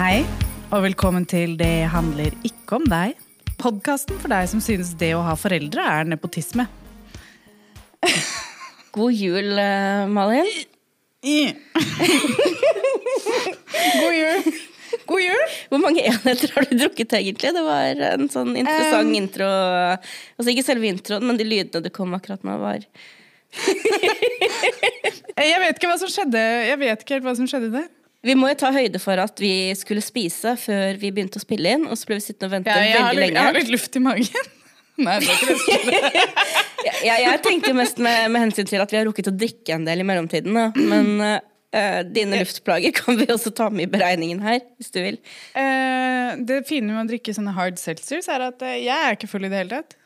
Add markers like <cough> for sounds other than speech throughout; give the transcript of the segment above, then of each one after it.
Hei, og velkommen til Det handler ikke om deg. Podkasten for deg som synes det å ha foreldre er nepotisme. <laughs> God jul, eh, Malin. <laughs> God jul! God jul! Hvor mange enheter har du drukket, egentlig? Det var en sånn interessant Um. intro. Altså ikke selve introen, men de lydene du kom akkurat med, var <laughs> Jeg vet ikke hva som skjedde Jeg vet ikke helt hva som skjedde der. Vi må jo ta høyde for at vi skulle spise før vi begynte å spille inn, og så ble vi sittende og vente jeg, veldig litt, jeg har litt luft i magen. <laughs> Nei, det var ikke det. <laughs> jeg. Jeg, tenkte mest med, med hensyn til at vi har rukket å drikke en del i mellomtiden, da. men uh, dine luftplager kan vi også ta med i beregningen her, hvis du vil. Uh, det fine med å drikke sånne hard seltzers er at uh, jeg er ikke full i det hele tatt.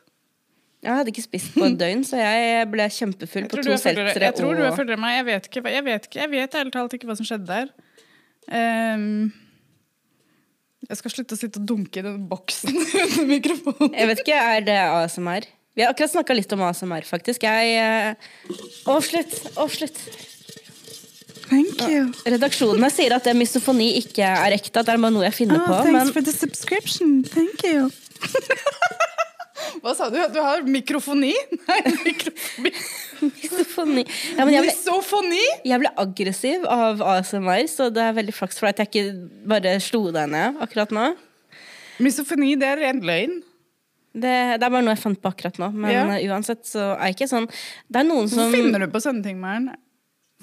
Jeg hadde ikke spist på et døgn, så jeg ble kjempefull Jeg på to er seltzere. jeg tror du har fullere meg. Jeg vet ikke, jeg vet ikke, jeg vet ærlig talt ikke hva som skjedde der. Ehm, jeg skal slutte å sitte og dunke i den boksen <laughs> under mikrofonen. Jeg vet ikke, er det ASMR? Vi har akkurat snakka litt om ASMR, faktisk. Jeg eh, Å, slutt! Å, slutt! Thank you. Redaksjonen sier at det misofoni ikke er ekte, at det er bare noe jeg finner Oh, på. thanks Men for the subscription. Thank you. <laughs> Hva sa du? Du har mikrofoni? <laughs> Nei, mikrofoni. misofoni ja, jeg, ble, Misofoni? jeg ble aggressiv av ASMR, så det er veldig flaks for at jeg ikke bare slo deg ned akkurat nå. Misofoni, det er ren løgn. Det, det er bare noe jeg fant på akkurat nå. Men Ja. uansett så er jeg ikke sånn Det er noen som finner du på sånne ting, Maren?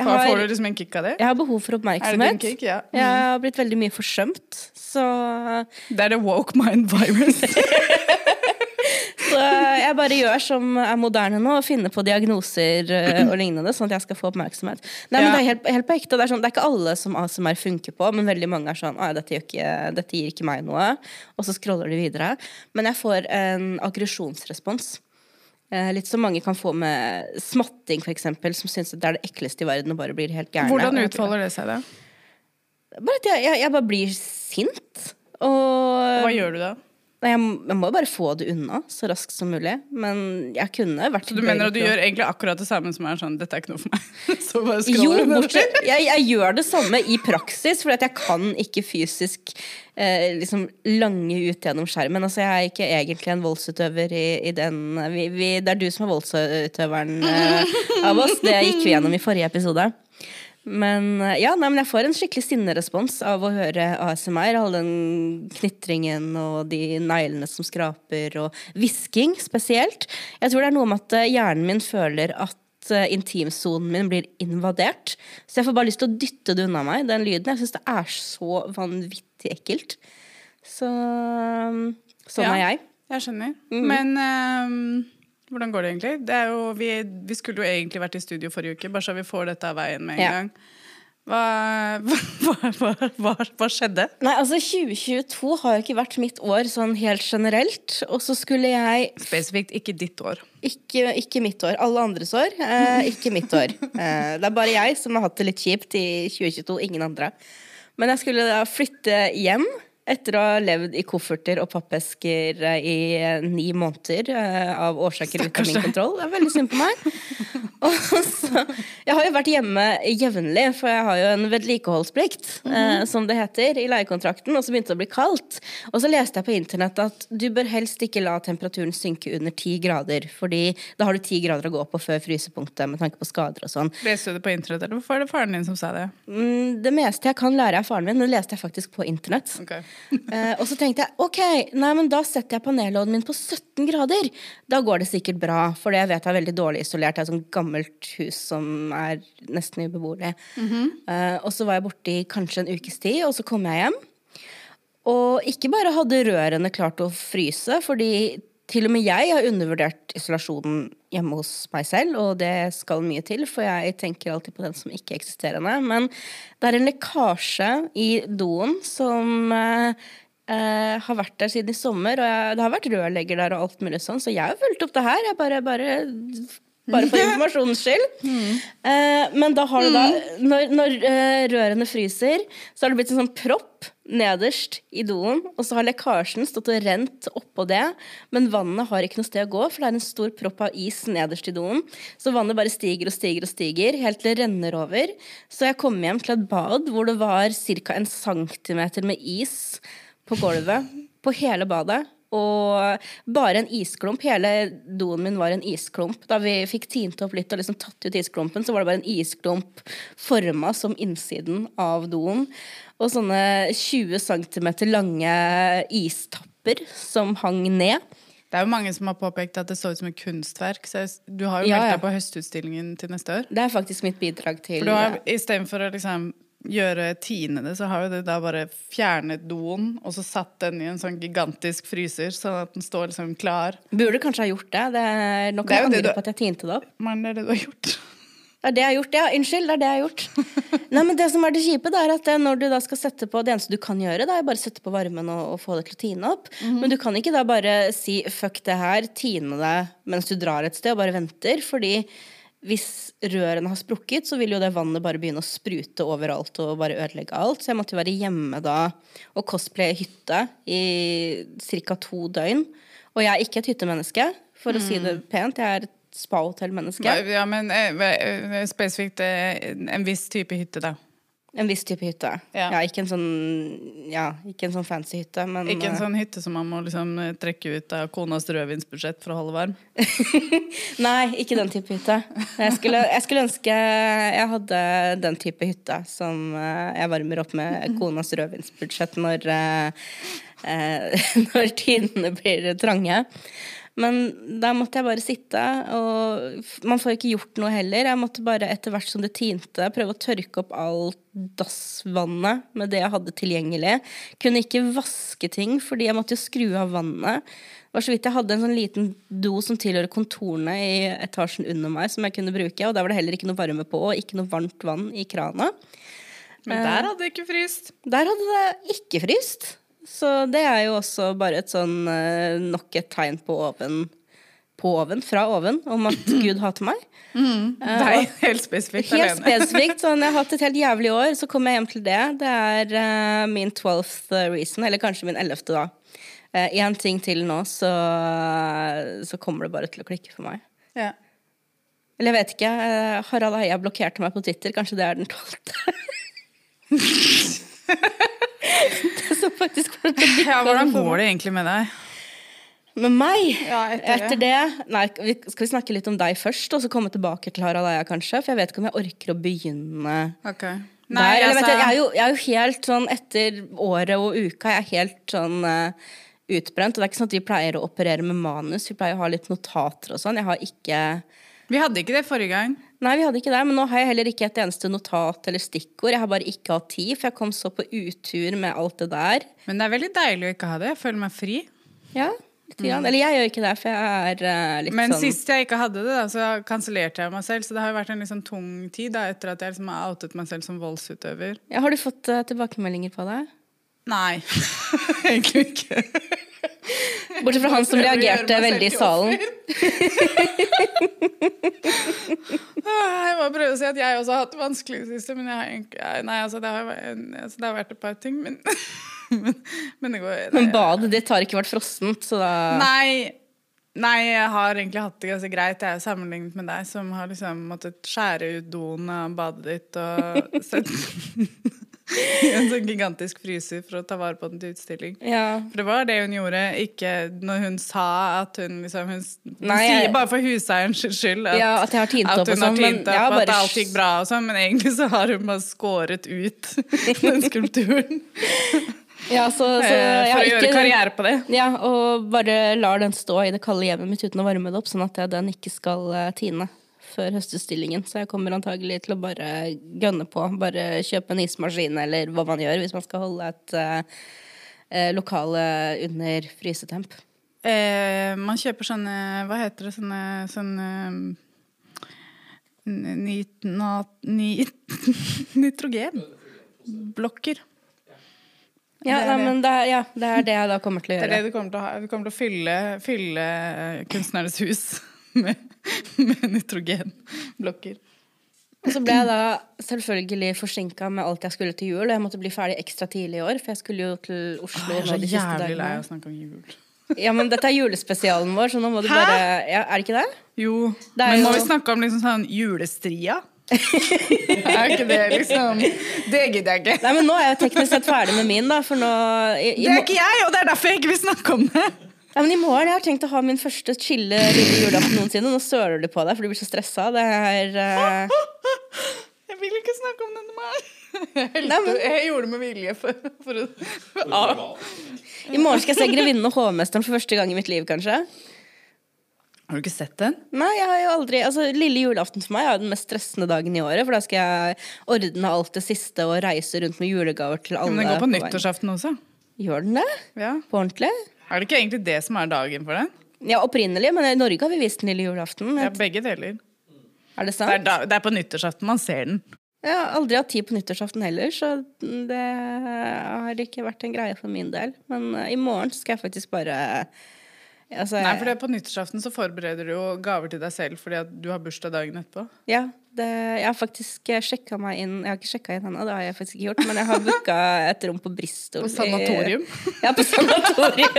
Får- har- Får du liksom en kick av det? Jeg har behov for Er oppmerksomhet. kick? Ja. Jeg har blitt veldig mye forsømt, så Det er det woke mind virus. <laughs> Så jeg bare gjør som er moderne nå, og finner på diagnoser eh, og lignende, sånn at jeg skal få oppmerksomhet. Nei, men Det er helt, helt på ekte. Det er, sånn, det er ikke alle som ASMR funker på, men veldig mange er sånn «Å, dette, ikke, dette gir ikke meg noe. Og så scroller de videre. Men jeg får en aggresjonsrespons. Eh, litt som mange kan få med smatting, eksempel, som syns det er det ekleste i verden og bare blir helt gærne. Hvordan utfolder det seg, da? Bare at jeg, jeg, jeg bare blir sint. Og Hva gjør du da? Nei, jeg, jeg må jo bare få det unna så raskt som mulig. Men jeg kunne vært Så du mener at du gjør egentlig akkurat det samme som er sånn Dette er ikke noe for meg. <laughs> Så bare Jo, scroller du bortsett jeg, jeg gjør det samme i praksis, for jeg kan ikke fysisk eh, liksom lange ut gjennom skjermen. Altså, jeg er ikke egentlig en voldsutøver i, i den vi, vi, Det er du som er voldsutøveren eh, av oss. Det gikk vi gjennom i forrige episode. Men eh, ja, nei, men jeg får en skikkelig sinnerespons av å høre ASMR. All den knitringen og de neglene som skraper, og hvisking spesielt. Jeg tror det er noe med at eh, hjernen min føler at eh, intimsonen min blir invadert. Så jeg får bare lyst til å dytte det unna meg, den lyden. Jeg syns det er så vanvittig ekkelt. Så um, sånn Ja. er jeg. Jeg skjønner. Men ehm, hvordan går det egentlig? Det er jo, vi, vi skulle jo egentlig vært i studio forrige uke, bare så vi får dette av veien med en Ja. gang. Hva, <laughs> hva, hva, hva skjedde? Nei, altså 2022 har jo ikke vært mitt år sånn helt generelt. Og så skulle jeg Spesifikt ikke ditt år. Ikke, ikke mitt år. Alle andres år. Eh, ikke mitt år. Eh, det er bare jeg som har hatt det litt kjipt i 2022, ingen andre. Men jeg skulle da flytte hjem etter å ha levd i kofferter og pappesker eh, i eh, ni måneder eh, av årsaker uten min kontroll. Det er veldig synd på meg. <laughs> Og så, jeg har jo vært hjemme jevnlig, for jeg har jo en vedlikeholdsplikt, eh, som det heter, i leiekontrakten. Og så begynte det å bli kaldt. Og så leste jeg på internett at du bør helst ikke la temperaturen synke under ti grader, fordi da har du ti grader å gå på før frysepunktet med tanke på skader og sånn. Leste du det på internett, eller hvorfor er det faren din som sa det? Mm, Det meste jeg kan lære av faren min, det leste jeg faktisk på internett. Ok. Eh, og så tenkte jeg ok, nei, men da setter jeg panellåden min på 17 grader. Da går det sikkert bra, for jeg vet jeg er veldig dårlig isolert. Det er et sånt gammelt hus som er nesten ubeboelig. eh, og så var jeg borte i kanskje en ukes tid, og så kom jeg hjem. Og ikke bare hadde rørene klart å fryse, fordi til og med jeg har undervurdert isolasjonen hjemme hos meg selv, og det skal mye til, for jeg tenker alltid på den som ikke-eksisterende. Men det er en lekkasje i doen som eh, eh, har vært der siden i sommer, og jeg, det har vært rørlegger der og alt mulig sånn, så jeg har fulgt opp det her. Jeg bare, bare Bare for <laughs> informasjonens skyld. Eh, men da har du da Når, når eh, rørene fryser, så har det blitt en sånn propp nederst i doen. Og så har lekkasjen stått og rent oppå det, men vannet har ikke noe sted å gå, for det er en stor propp av is nederst i doen. Så vannet bare stiger og stiger og stiger, helt til det renner over. Så jeg kom hjem til et bad hvor det var ca. en centimeter med is på gulvet på hele badet. Og bare en isklump. Hele doen min var en isklump. Da vi fikk tint opp litt og liksom tatt ut isklumpen, så var det bare en isklump forma som innsiden av doen. Og sånne 20 cm lange istapper som hang ned. Det er jo mange som har påpekt at det så ut som et kunstverk. Så du har jo Ja, meldt ja. deg på høstutstillingen til neste år. Det er faktisk mitt bidrag til For du har istedenfor å liksom gjøre tine det, så har jo du da bare fjernet doen, og så satt den i en sånn gigantisk fryser, sånn at den står liksom klar. Burde kanskje ha gjort det. det er, nok Det jeg jo angre du- på at jeg tinte det opp. Men det er det du har gjort. Det er det jeg har gjort, ja. Unnskyld, det er det jeg har gjort. <laughs> Nei, men det som er det kjipe, det er at det, når du da skal sette på Det eneste du kan gjøre, det er bare sette på varmen og, og få det til å tine opp. Men du kan ikke da bare si 'fuck det her', tine det mens du drar et sted og bare venter. Fordi hvis rørene har sprukket, så vil jo det vannet bare begynne å sprute overalt og bare ødelegge alt. Så jeg måtte jo være hjemme da og cosplaye hytte i ca. to døgn. Og jeg er ikke et hyttemenneske, for å si det pent. Jeg er et spahotellmenneske. Ja, men eh, eh, spesifikt eh, en viss type hytte, da. En viss type hytte. Ja. Ja. ikke en sånn Ja, ikke en sånn fancy hytte, men Ikke en eh, sånn hytte som man må liksom eh, trekke ut av konas rødvinsbudsjett for å holde varm. <laughs> Nei, ikke den type hytte. Jeg skulle, jeg skulle ønske jeg hadde den type hytte som eh, jeg varmer opp med konas rødvinsbudsjett når, <laughs> når tidene blir trange. Men da måtte jeg bare sitte, og man får ikke gjort noe heller. Jeg måtte bare etter hvert som det tinte, prøve å tørke opp alt dassvannet med det jeg hadde tilgjengelig. Kunne ikke vaske ting, fordi jeg måtte jo skru av vannet. Det var så vidt jeg hadde en sånn liten do som tilhører kontorene i etasjen under meg, som jeg kunne bruke, og der var det heller ikke noe varme på, og ikke noe varmt vann i krana. Men der hadde det ikke fryst. Der hadde det ikke fryst. Så det er jo også bare et sånn eh, nok et tegn på oven, på oven, fra oven, om at <clears throat> Gud hater meg. Nei, <laughs> helt spesifikt Helt spesifikt. Sånn, jeg har hatt et helt jævlig år, så kommer jeg hjem til det. Det er uh, min 12th reason, eller kanskje min 11., da. Én ting til nå, så, så kommer det bare til å klikke for meg. Ja. Eller jeg vet ikke. Uh, Harald Eia blokkerte meg på Twitter. Kanskje det er den tolvte. <laughs> <laughs> det faktisk ja, hvordan går det egentlig med deg? Med meg? Ja, etter etter det. Nei, skal vi snakke litt om deg først, og så komme tilbake til Harald Eia, kanskje? For jeg vet ikke om jeg orker å begynne Ok. Nei, der. eller, altså, jeg, er jo, jeg er jo helt sånn etter året og uka Jeg er helt sånn uh, utbrent. Og det er ikke sånn at vi pleier å operere med manus. Vi pleier å ha litt notater og sånn. Jeg har ikke Vi hadde ikke det forrige gang. Nei, vi hadde ikke det, men nå har jeg heller ikke et eneste notat eller stikkord. Jeg har bare ikke hatt tid, for jeg kom så på utur med alt det der. Men det er veldig deilig å ikke ha det. Jeg føler meg fri. Ja, litt grann. Eller jeg gjør ikke det, for jeg er uh, litt Mm. Men sånn sist jeg ikke hadde det, da, så kansellerte jeg meg selv. Så det har jo vært en litt sånn tung tid da, etter at jeg liksom har outet meg selv som voldsutøver. ja, Har du fått uh, tilbakemeldinger på det? Nei, <laughs> egentlig ikke. Bortsett fra han som reagerte veldig i salen. Ah, Jeg må prøve å si at jeg også har hatt det vanskelig i det siste, men jeg har Nei, altså, det har, altså, det har vært et par ting, men Men, men det går Men badet ditt har ikke vært frossent, så da Nei, nei, jeg har egentlig hatt det ganske greit. Jeg er sammenlignet med deg, som har liksom måttet skjære ut doen av badet ditt og sette i <laughs> en sånn gigantisk fryser for å ta vare på den til utstilling. Ja. For det var det hun gjorde, ikke når hun sa at hun liksom Hun, hun Nei, jeg- sier bare for huseierens skyld at, Ja, at jeg har tint at opp hun har sånn, tint opp, har opp, at alt gikk bra og sånn, men egentlig så har hun bare skåret ut <laughs> den skulpturen. Ja, så, så eh, for har å gjøre ikke karriere på det. Ja, og bare lar den stå i det kalde hjemmet mitt uten å varme det opp, sånn at den ikke skal eh, tine før høstutstillingen. Så jeg kommer antagelig til å bare gønne på. Bare kjøpe en ismaskin, eller hva man gjør hvis man skal holde et eh, eh, lokale under frysetemp. Eh, man kjøper sånne Hva heter det? Sånne, sånne nit, nat, <laughs> nit, Nitrogen. Blokker. Ja, Det er nei, men det er, ja, det er det jeg da kommer til å gjøre. Det er det du kommer til å ha. Du kommer til å fylle, fylle kunstnernes hus med, med nitrogenblokker. Og så ble jeg da selvfølgelig forsinka med alt jeg skulle til jul. Og jeg måtte bli ferdig ekstra tidlig i år, for jeg skulle jo til Oslo Jeg er nå så de siste jævlig lei av å snakke om jul. Ja, men dette er julespesialen vår, så nå må du Hæ? bare ja, Er det ikke det? Jo, Det men må jo- vi snakke om liksom sånn julestria? <laughs> er ikke det liksom Det gidder jeg ikke. Nei, men nå er jeg teknisk sett ferdig med min, da, for nå i, i, Det er ikke jeg, og det er derfor jeg ikke vil snakke om det. Ja, men I morgen jeg har tenkt å ha min første chille lille julaften noensinne. Nå søler du på deg, for du blir så stressa. Det er uh... Jeg vil ikke snakke om denne meg. Jeg, Nei, men- jeg gjorde det med vilje for, for å. I morgen skal jeg se 'Grevinnen og hovmesteren' for første gang i mitt liv, kanskje. Har du ikke sett den? Nei, jeg har jo aldri Altså, Lille julaften for meg er den mest stressende dagen i året. For da skal jeg ordne alt det siste og reise rundt med julegaver til alle. Men den går på på nyttårsaften også. Gjør den det? Ja. På ordentlig? Er det ikke egentlig det som er dagen for den? Ja, opprinnelig, men i Norge har vi vist den lille julaften. Ja, begge deler. Er det Det sant? er, da, det er på nyttårsaften man ser den. Jeg har aldri hatt tid på nyttårsaften heller, så det har ikke vært en greie for min del. Men eh, i morgen skal jeg faktisk bare altså, Nei, for det på nyttårsaften så forbereder du jo gaver til deg selv fordi at du har bursdag dagen etterpå. Ja, det, jeg har faktisk sjekka meg inn Jeg har ikke sjekka inn ennå, det har jeg faktisk ikke gjort, men jeg har booka et rom på Bristol. På sanatorium. Ja, på sanatorium.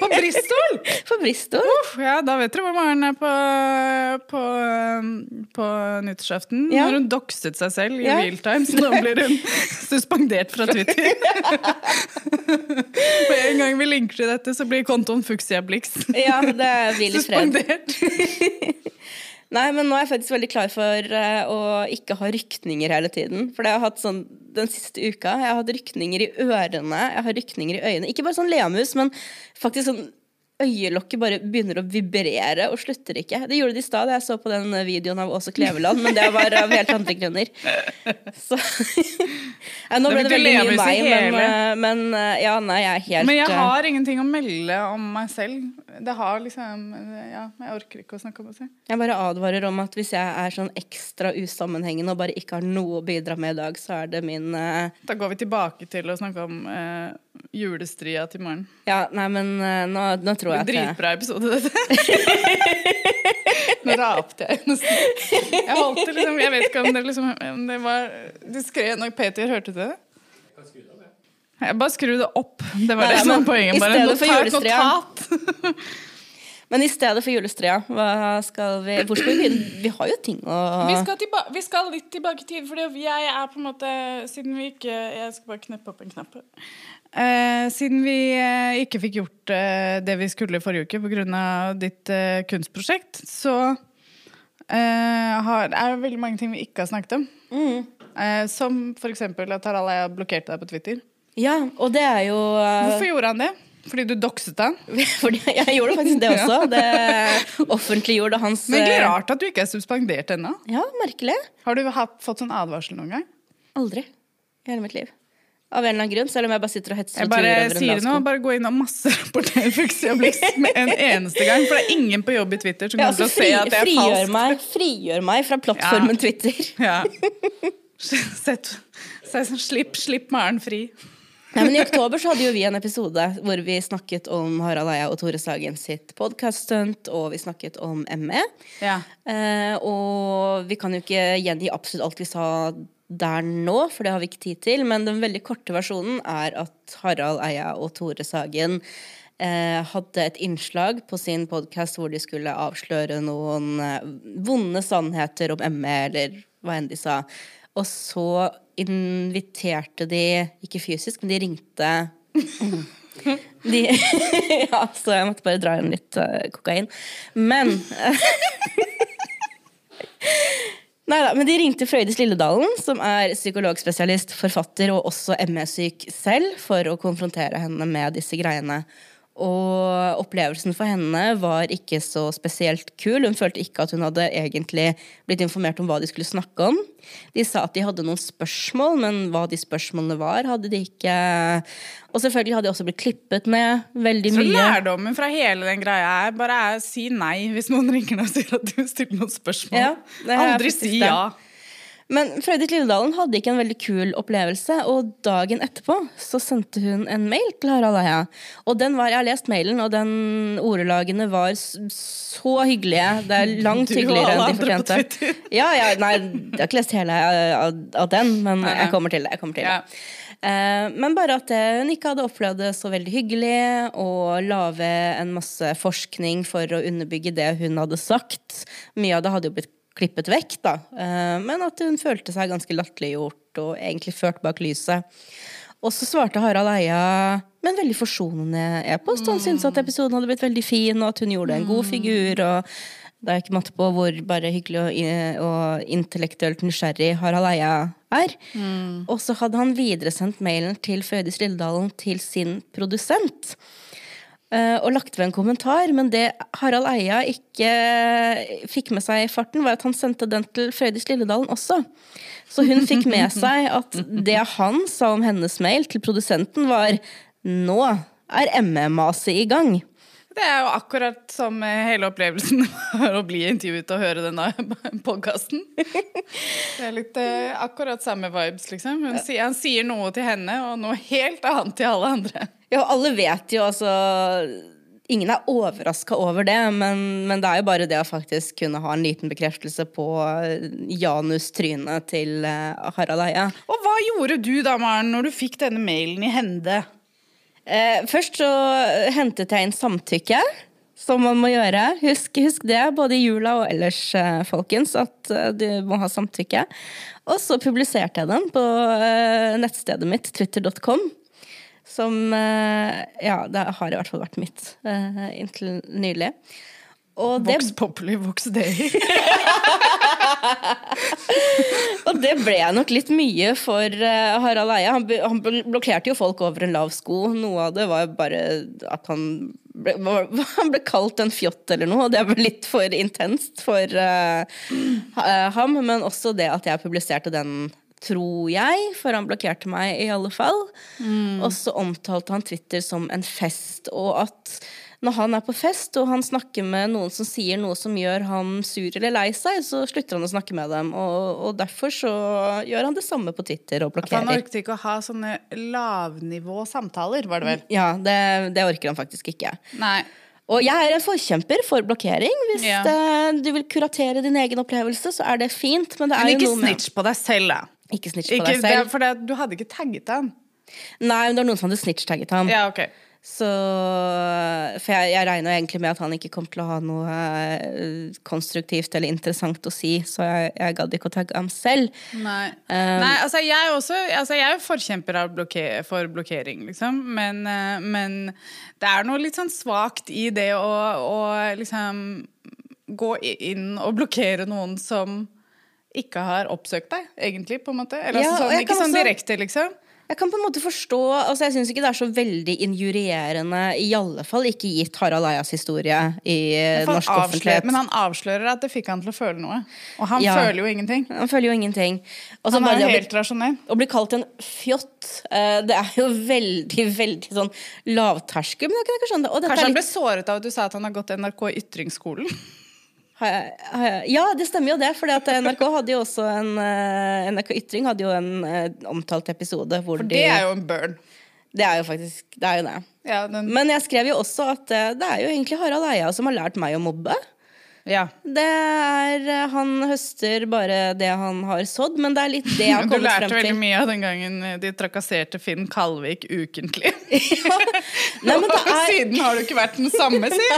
På Bristol! <laughs> på Bristol. Uff, ja, da vet dere hvor Maren er på, på, um, på nyttårsaften. Ja. Når hun dokset seg selv i Ja. realtime, så nå blir hun <laughs> suspendert fra Twitter. <laughs> Med en gang vi linker til dette, så blir kontoen Fuxia Blix Ja, det fred. suspendert. Nei, men nå er jeg faktisk veldig klar for eh, å ikke ha rykninger hele tiden. For det har jeg hatt sånn den siste uka. Jeg har hatt rykninger i ørene, jeg har rykninger i øynene. Ikke bare sånn leamus, men faktisk sånn Øyelokket bare begynner å vibrere og slutter ikke. Det gjorde det i stad da jeg så på den videoen av Åse Kleveland, men det var av helt andre grunner. Så <laughs> ja, Nå ble det, det veldig mye meg, men, eh, men eh, ja, nei, jeg er helt Men jeg har ingenting å melde om meg selv. Det har liksom Ja, jeg orker ikke å snakke om det. Jeg bare advarer om at hvis jeg er sånn ekstra usammenhengende og bare ikke har noe å bidra med i dag, så er det min uh... Da går vi tilbake til å snakke om uh, julestria til morgen. Ja, nei, men uh, nå, nå tror jeg at Dritbra episode, dette. <laughs> Nå rapte jeg nesten. Jeg holdt det liksom Jeg vet ikke om det, liksom, om det var diskré nok. Peter, hørte du det? Jeg bare skru det opp. Det var Nei, det som var poenget. i Bare notat, notat. <laughs> Men i stedet for julestria, hva skal vi Hvor skal vi begynne? Vi har jo ting å Vi skal, tilba vi skal litt tilbake i tid, fordi jeg er på en måte Siden vi ikke Jeg skal bare kneppe opp en knapp. Eh, siden vi eh, ikke fikk gjort eh, det vi skulle forrige uke pga. ditt eh, kunstprosjekt, så eh, har, er det veldig mange ting vi ikke har snakket om. Mm. Eh, som f.eks. at Harald har blokkerte deg på Twitter. Ja, og det er jo eh, Hvorfor gjorde han det? Fordi du dokset han? <laughs> Fordi jeg gjorde faktisk det også. Det offentliggjorde hans Men det er rart at du ikke er suspendert ennå. Ja, merkelig. Har du fått sånn advarsel noen gang? Aldri i hele mitt liv. Av en eller annen grunn, selv om jeg bare sitter og hetser Jeg bare sier nå, bare gå inn og og Blix med en eneste gang. For det er ingen på jobb i Twitter som Ja, kommer til altså, å fri, se at det er frigjør, falskt. meg, frigjør meg fra plattformen Twitter. Ja. <laughs> Sett, slipp, slipp Maren fri. Nei, men I oktober så hadde jo vi en episode hvor vi snakket om Harald Eia og Tore Sagen sitt podkast-stunt, og vi snakket om ME. Ja. Eh, og vi kan jo ikke gjengi absolutt alt vi sa der nå, for det har vi ikke tid til. Men den veldig korte versjonen er at Harald Eia og Tore Sagen eh, hadde et innslag på sin podkast hvor de skulle avsløre noen eh, vonde sannheter om ME, eller hva enn de sa. Og så inviterte de, ikke fysisk, men de ringte <laughs> de, <laughs> ja, så jeg måtte bare dra inn litt uh, kokain. Men <laughs> Nei da, men de ringte Frøydis Lilledalen, som er psykologspesialist, forfatter og også ME-syk selv, for å konfrontere henne med disse greiene. Og opplevelsen for henne var ikke så spesielt kul. Hun følte ikke at hun hadde egentlig blitt informert om hva de skulle snakke om. De sa at de hadde noen spørsmål, men hva de spørsmålene var, hadde de ikke Og selvfølgelig hadde de også blitt klippet ned veldig Så mye. lærdommen fra hele den greia er bare er si nei hvis noen ringer deg og sier at du stiller noen spørsmål. Ja, Aldri si si det. Men Frøydis Lilledalen hadde ikke en veldig kul opplevelse, og dagen etterpå så sendte hun en mail til Harald Eia. Og den var, jeg har lest mailen, og den ordelagene var så hyggelige. Det er langt <laughs> hyggeligere enn de fortjente. Ja, ja, nei, jeg har ikke lest hele av, av den, men jeg kommer til det. Jeg kommer til det. Eh, men bare at eh, hun ikke hadde opplevd det så veldig hyggelig, og lage en masse forskning for å underbygge det hun hadde sagt. Mye av det hadde jo blitt klippet vekk, da. Eh, men at hun følte seg ganske latterliggjort og egentlig ført bak lyset. Og så svarte Harald Eia med en veldig forsonende e-post. Han syntes at episoden hadde blitt veldig fin, og at hun gjorde en god figur. og det er ikke matte på hvor bare hyggelig og, og intellektuelt nysgjerrig Harald Eia er. Og så hadde han videresendt mailen til Fødis Lilledalen til sin produsent. Eh, og lagt ved en kommentar, men det Harald Eia ikke fikk med seg i farten, var at han sendte den til Frøydis Lilledalen også. Så hun fikk med <laughs> seg at det han sa om hennes mail til produsenten, var Nå er ME-maset i gang. Det er jo akkurat som hele opplevelsen var å bli intervjuet og høre denne podkasten. Det er litt eh, akkurat samme vibes, liksom. Hun, sier- han sier noe til henne, og noe helt annet til alle andre. Ja, alle vet jo altså Ingen er overraska over det, men, men det er jo bare det å faktisk kunne ha en liten bekreftelse på Janus trynet til eh, Harald Eie. Og hva gjorde du da, Maren, når du fikk denne mailen i hende? Eh, først så hentet jeg inn samtykke, som man må gjøre. Husk, husk det, både i jula og ellers, eh, folkens, at eh, du må ha samtykke. Og så publiserte jeg den på nettstedet mitt, twitter.com. Som Ja, det har i hvert fall vært mitt inntil nylig. Og det, Vox Populi, Vox Dei. <laughs> og det ble nok litt mye for eh, Harald Eia. Han, han blokkerte jo folk over en lav sko. Noe av det var bare at han ble, <laughs> han ble kalt en fjott eller noe, og det ble litt for intenst for uh, ham. Men også det at jeg publiserte den, tror jeg, for han blokkerte meg i alle fall. Og så omtalte han Twitter som en fest, og at når han er på fest og han snakker med noen som sier noe som gjør han sur eller lei seg, så slutter han å snakke med dem. Og, og derfor så gjør han det samme på Twitter og For han orket ikke å ha sånne lavnivå samtaler, var det vel? Ja, det, det orker han faktisk ikke. Nei. Og jeg er en forkjemper for blokkering. Hvis Ja. det, du vil kuratere din egen opplevelse, så er det fint. Men det Men ikke snitch på deg selv, da. Ikke snitch på Ikke, deg selv. for du hadde ikke tagget han. Nei, men det var noen som hadde snitch-tagget ham. Ja, ok. Så, for jeg, jeg regner egentlig med at han ikke kom til å ha noe eh, konstruktivt eller interessant å si, så jeg, jeg gadd ikke å tagge ham selv. Nei. Um, Nei, altså jeg er også altså jeg er forkjemper av blokke, for blokkering, liksom. Men, eh, men det er noe litt sånn svakt i det å, å liksom gå inn og blokkere noen som ikke har oppsøkt deg, egentlig, på en måte. Eller Ja, altså, sånn, ikke sånn direkte, liksom. Jeg kan på en måte forstå altså Jeg syns ikke det er så veldig injurierende, i alle fall ikke gitt Harald Eias historie i eh, norsk avslører, offentlighet. men han avslører at det fikk han til å føle noe. Og han Ja. føler jo ingenting. Han føler jo ingenting. Også Han er jo helt rasjonell. Å bli kalt en fjott, eh, det er jo veldig, veldig sånn lavterskel. Men jeg kan ikke skjønne det. Kanskje er han ble såret av at du sa at han har gått NRK Ytringsskolen. Ja, det stemmer jo det. For NRK hadde jo også en eh, NRK Ytring hadde jo en eh, omtalt episode hvor For de det er jo en burn. Det er jo faktisk Det er jo det. Ja, den, Men jeg skrev jo også at eh, det er jo egentlig Harald Eia som har lært meg å mobbe. Ja. Det er eh, Han høster bare det han har sådd, men det er litt det jeg har <laughs> Du lærte veldig mye av den gangen de trakasserte Finn Kalvik ukentlig. <laughs> Nei, men det <laughs> Og er, siden har du ikke vært den samme, si.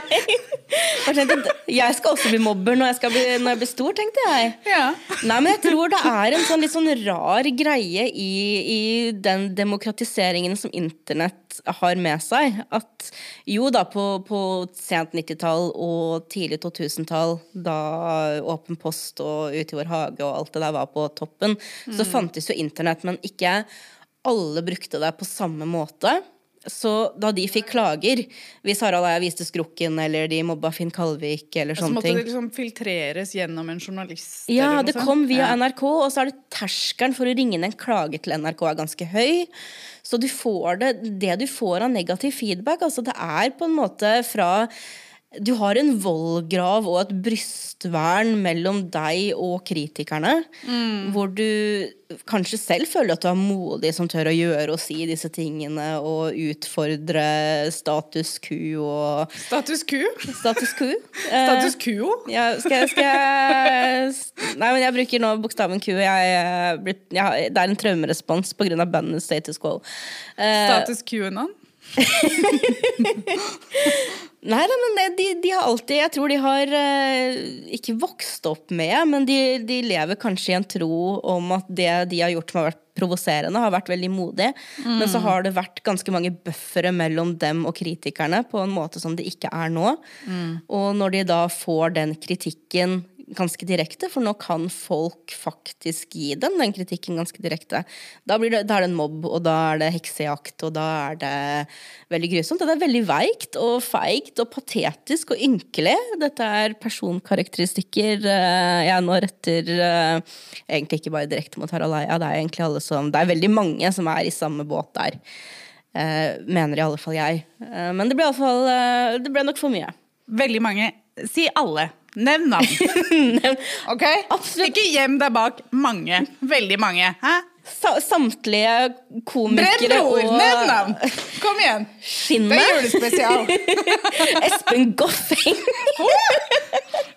jeg skal også bli mobber når jeg, bli, når jeg blir stor, tenkte jeg. Ja. Nei, men jeg tror det er en sånn litt sånn rar greie i, i den demokratiseringen som internett har med seg. At jo da, på, på sent 90-tall og tidlig 2000-tall, da Åpen post og Ut i vår hage og alt det der var på toppen, så fantes jo internett, men ikke alle brukte det på samme måte. Så da de fikk klager, hvis Harald og jeg viste skrukken, eller de mobba Finn Kalvik, eller Så sånne måtte det liksom filtreres gjennom en journalist. ja, det kom via Ja. NRK, og så er det terskelen for å ringe inn en klage til NRK er ganske høy. Så du får det, det du får av negativ feedback, altså det er på en måte fra du har en vollgrav og et brystvern mellom deg og kritikerne. Hvor du kanskje selv føler at du er modig som tør å gjøre og si disse tingene og utfordre status quo og Status quo. Status quo? <laughs> Status quo. Ja, skal, jeg, skal jeg Nei, men jeg bruker nå bokstaven Q. Jeg, jeg, jeg, det er en traumerespons pga. bandet Status Quo. Eh, Status quo-anon. <laughs> Nei, da, men de, de har alltid Jeg tror de har eh, ikke vokst opp med, men de, de lever kanskje i en tro om at det de har gjort som har vært provoserende, har vært veldig modig. Men så har det vært ganske mange buffere mellom dem og kritikerne på en måte som det ikke er nå. Og når de da får den kritikken ganske direkte, for nå kan folk faktisk gi dem den kritikken ganske direkte. Da, det, da er det en mobb, og da er det heksejakt, og da er det veldig grusomt. Det er veldig veikt og feigt og patetisk og ynkelig. Dette er personkarakteristikker eh, jeg nå retter eh, egentlig ikke bare direkte mot Harald Eia, det er egentlig alle som Det er veldig mange som er i samme båt der. Eh, mener i alle fall jeg. Men det ble, i alle fall, det ble nok for mye. Veldig mange. Si alle. Nevn navn. <laughs> Ok? Absolutt. Ikke gjem deg bak mange. Veldig mange. Hæ? Sa samtlige komikere Brenn ord! og Nevn navn! Kom igjen. Det er julespesial. <laughs> Espen Goffeng.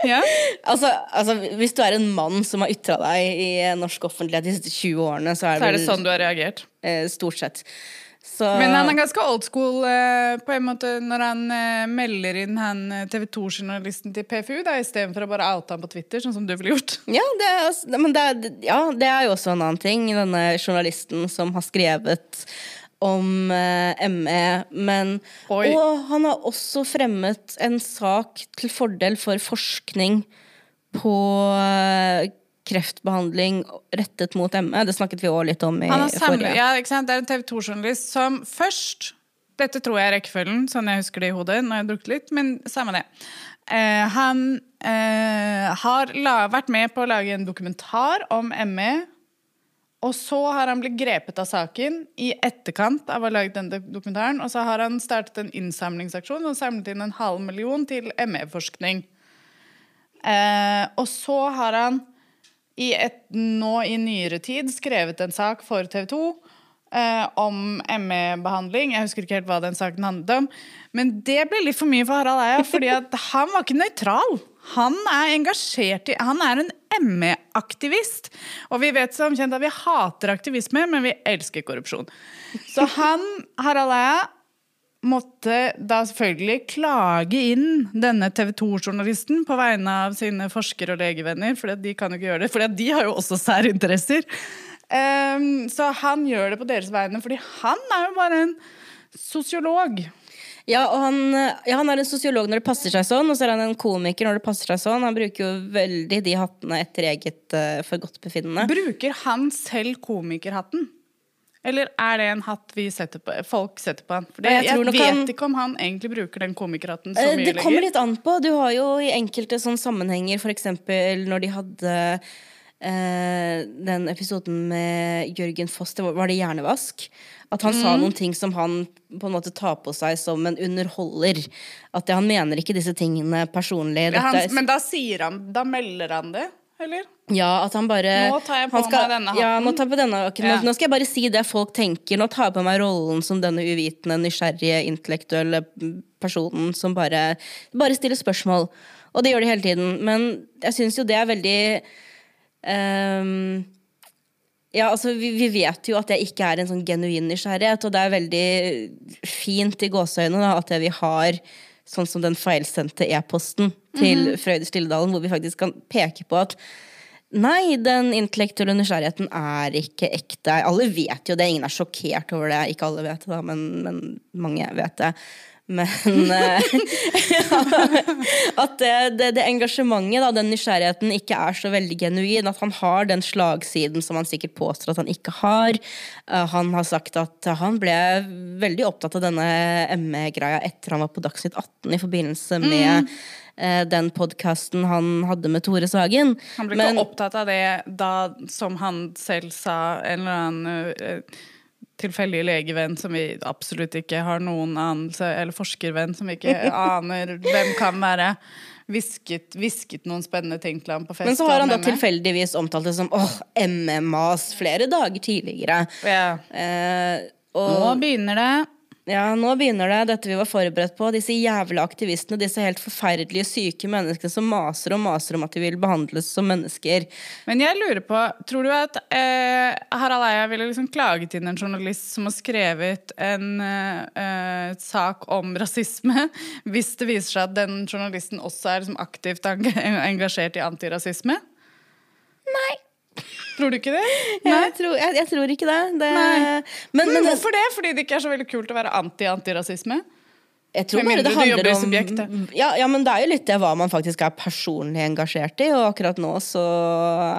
Ja. altså, altså, hvis du er en mann som har ytra deg i norsk offentlighet de siste 20 årene, så er Så er det vel sånn du har reagert. eh, stort sett. Så, Men han er ganske old school eh, på en måte når han eh, melder inn han eh, TV 2-journalisten til PFU, da, istedenfor å bare oute ham på Twitter, sånn som du ville gjort. ja, det er, men det er, ja, det er jo også en annen ting. Denne journalisten som har skrevet om eh, ME. Men, Oi. og han har også fremmet en sak til fordel for forskning på kreftbehandling rettet mot ME. Det snakket vi òg litt om i Han har samlet, forrige. ja, ikke sant? Det er en TV 2-journalist som først Dette tror jeg er rekkefølgen, sånn jeg husker det i hodet. når jeg har drukket litt, Men samme det. Eh, han eh, har la, vært med på å lage en dokumentar om ME. Og så har han blitt grepet av saken i etterkant av å ha laget denne dokumentaren. Og så har han startet en innsamlingsaksjon og samlet inn en halv million til ME-forskning. Eh, og så har han i et, nå i nyere tid skrevet en sak for TV 2 eh, om ME-behandling. Jeg husker ikke helt hva den saken handlet om. Men det ble litt for mye for Harald Eia, fordi <laughs> han var ikke nøytral. Han er engasjert i Han er en ME-aktivist. Og vi vet som kjent at vi hater aktivisme, men vi elsker korrupsjon. Så han, Harald Eia, måtte da selvfølgelig klage inn denne TV 2-journalisten på vegne av sine forsker- og legevenner, for de kan jo ikke gjøre det, for de har jo også særinteresser. Um, så han gjør det på deres vegne, fordi han er jo bare en sosiolog. Ja, og han, ja, han er en sosiolog når det passer seg sånn, og så er han en komiker når det passer seg sånn. Han bruker jo veldig de hattene etter eget uh, forgodtbefinnende. Bruker han selv komikerhatten? Eller er det en hatt vi setter på, folk setter på han? For det, Jeg jeg vet han- ikke om han egentlig bruker den komikerhatten så mye mye Det kommer litt an på. Du har jo i enkelte sånne sammenhenger, f.eks. når de hadde eh, den episoden med Jørgen Foss, det var, var det hjernevask? At han Mm. sa noen ting som han på en måte tar på seg som en underholder. At det, han mener ikke disse tingene personlig. Ja, han, men da sier han Da melder han det, eller? Ja, at han bare Nå tar jeg på skal, meg denne Ja, hatten. nå, tar på denne, okay, nå, Ja. nå skal jeg bare si det folk tenker. Nå tar jeg på meg rollen som denne uvitende, nysgjerrige, intellektuelle personen som bare, bare stiller spørsmål. Og det gjør de hele tiden. Men jeg syns jo det er veldig um, ja, altså vi, vi vet jo at jeg ikke er en sånn genuin nysgjerrighet, og det er veldig fint i gåseøynene at vi har sånn som den feilsendte e-posten til Frøyde Stilledalen, hvor vi faktisk kan peke på at Nei, den intellektuelle nysgjerrigheten er ikke ekte. Alle vet jo det, ingen er sjokkert over det. Ikke alle vet det, da, men, men mange vet det. Men <laughs> eh, <laughs> at det, det, det engasjementet, da, den nysgjerrigheten, ikke er så veldig genuin. At han har den slagsiden som han sikkert påstår at han ikke har. Uh, han har sagt at han ble veldig opptatt av denne ME-greia etter han var på Dagsnytt 18 i forbindelse med eh, den podkasten han hadde med Tore Sagen. Han ble Men- ikke opptatt av det da, som han selv sa, en eller annen uh, tilfeldig legevenn som vi absolutt ikke har noen anelse Eller forskervenn som vi ikke <laughs> aner hvem kan være. Visket, visket, noen spennende ting til ham på fest. Men så har han da og tilfeldigvis omtalt det som åh, MMAs flere dager tidligere. ja. Eh, Nå begynner det. Ja, nå begynner det, dette vi var forberedt på. Disse jævla aktivistene, disse helt forferdelige syke menneskene som maser og maser om at de vil behandles som mennesker. Men jeg lurer på, tror du at eh, Harald Eia ville liksom klaget inn en journalist som har skrevet en eh, eh, sak om rasisme, <laughs> hvis det viser seg at den journalisten også er liksom aktivt <laughs> engasjert i antirasisme? Nei. Tror du ikke det? <laughs> Jeg tror, jeg, jeg tror ikke det. det men, Men, men hvorfor det? Fordi det ikke er så veldig kult å være anti-antirasisme? jeg tror bare det handler om subjektet. ja, ja, men det er jo litt det hva man faktisk er personlig engasjert i. Og akkurat nå så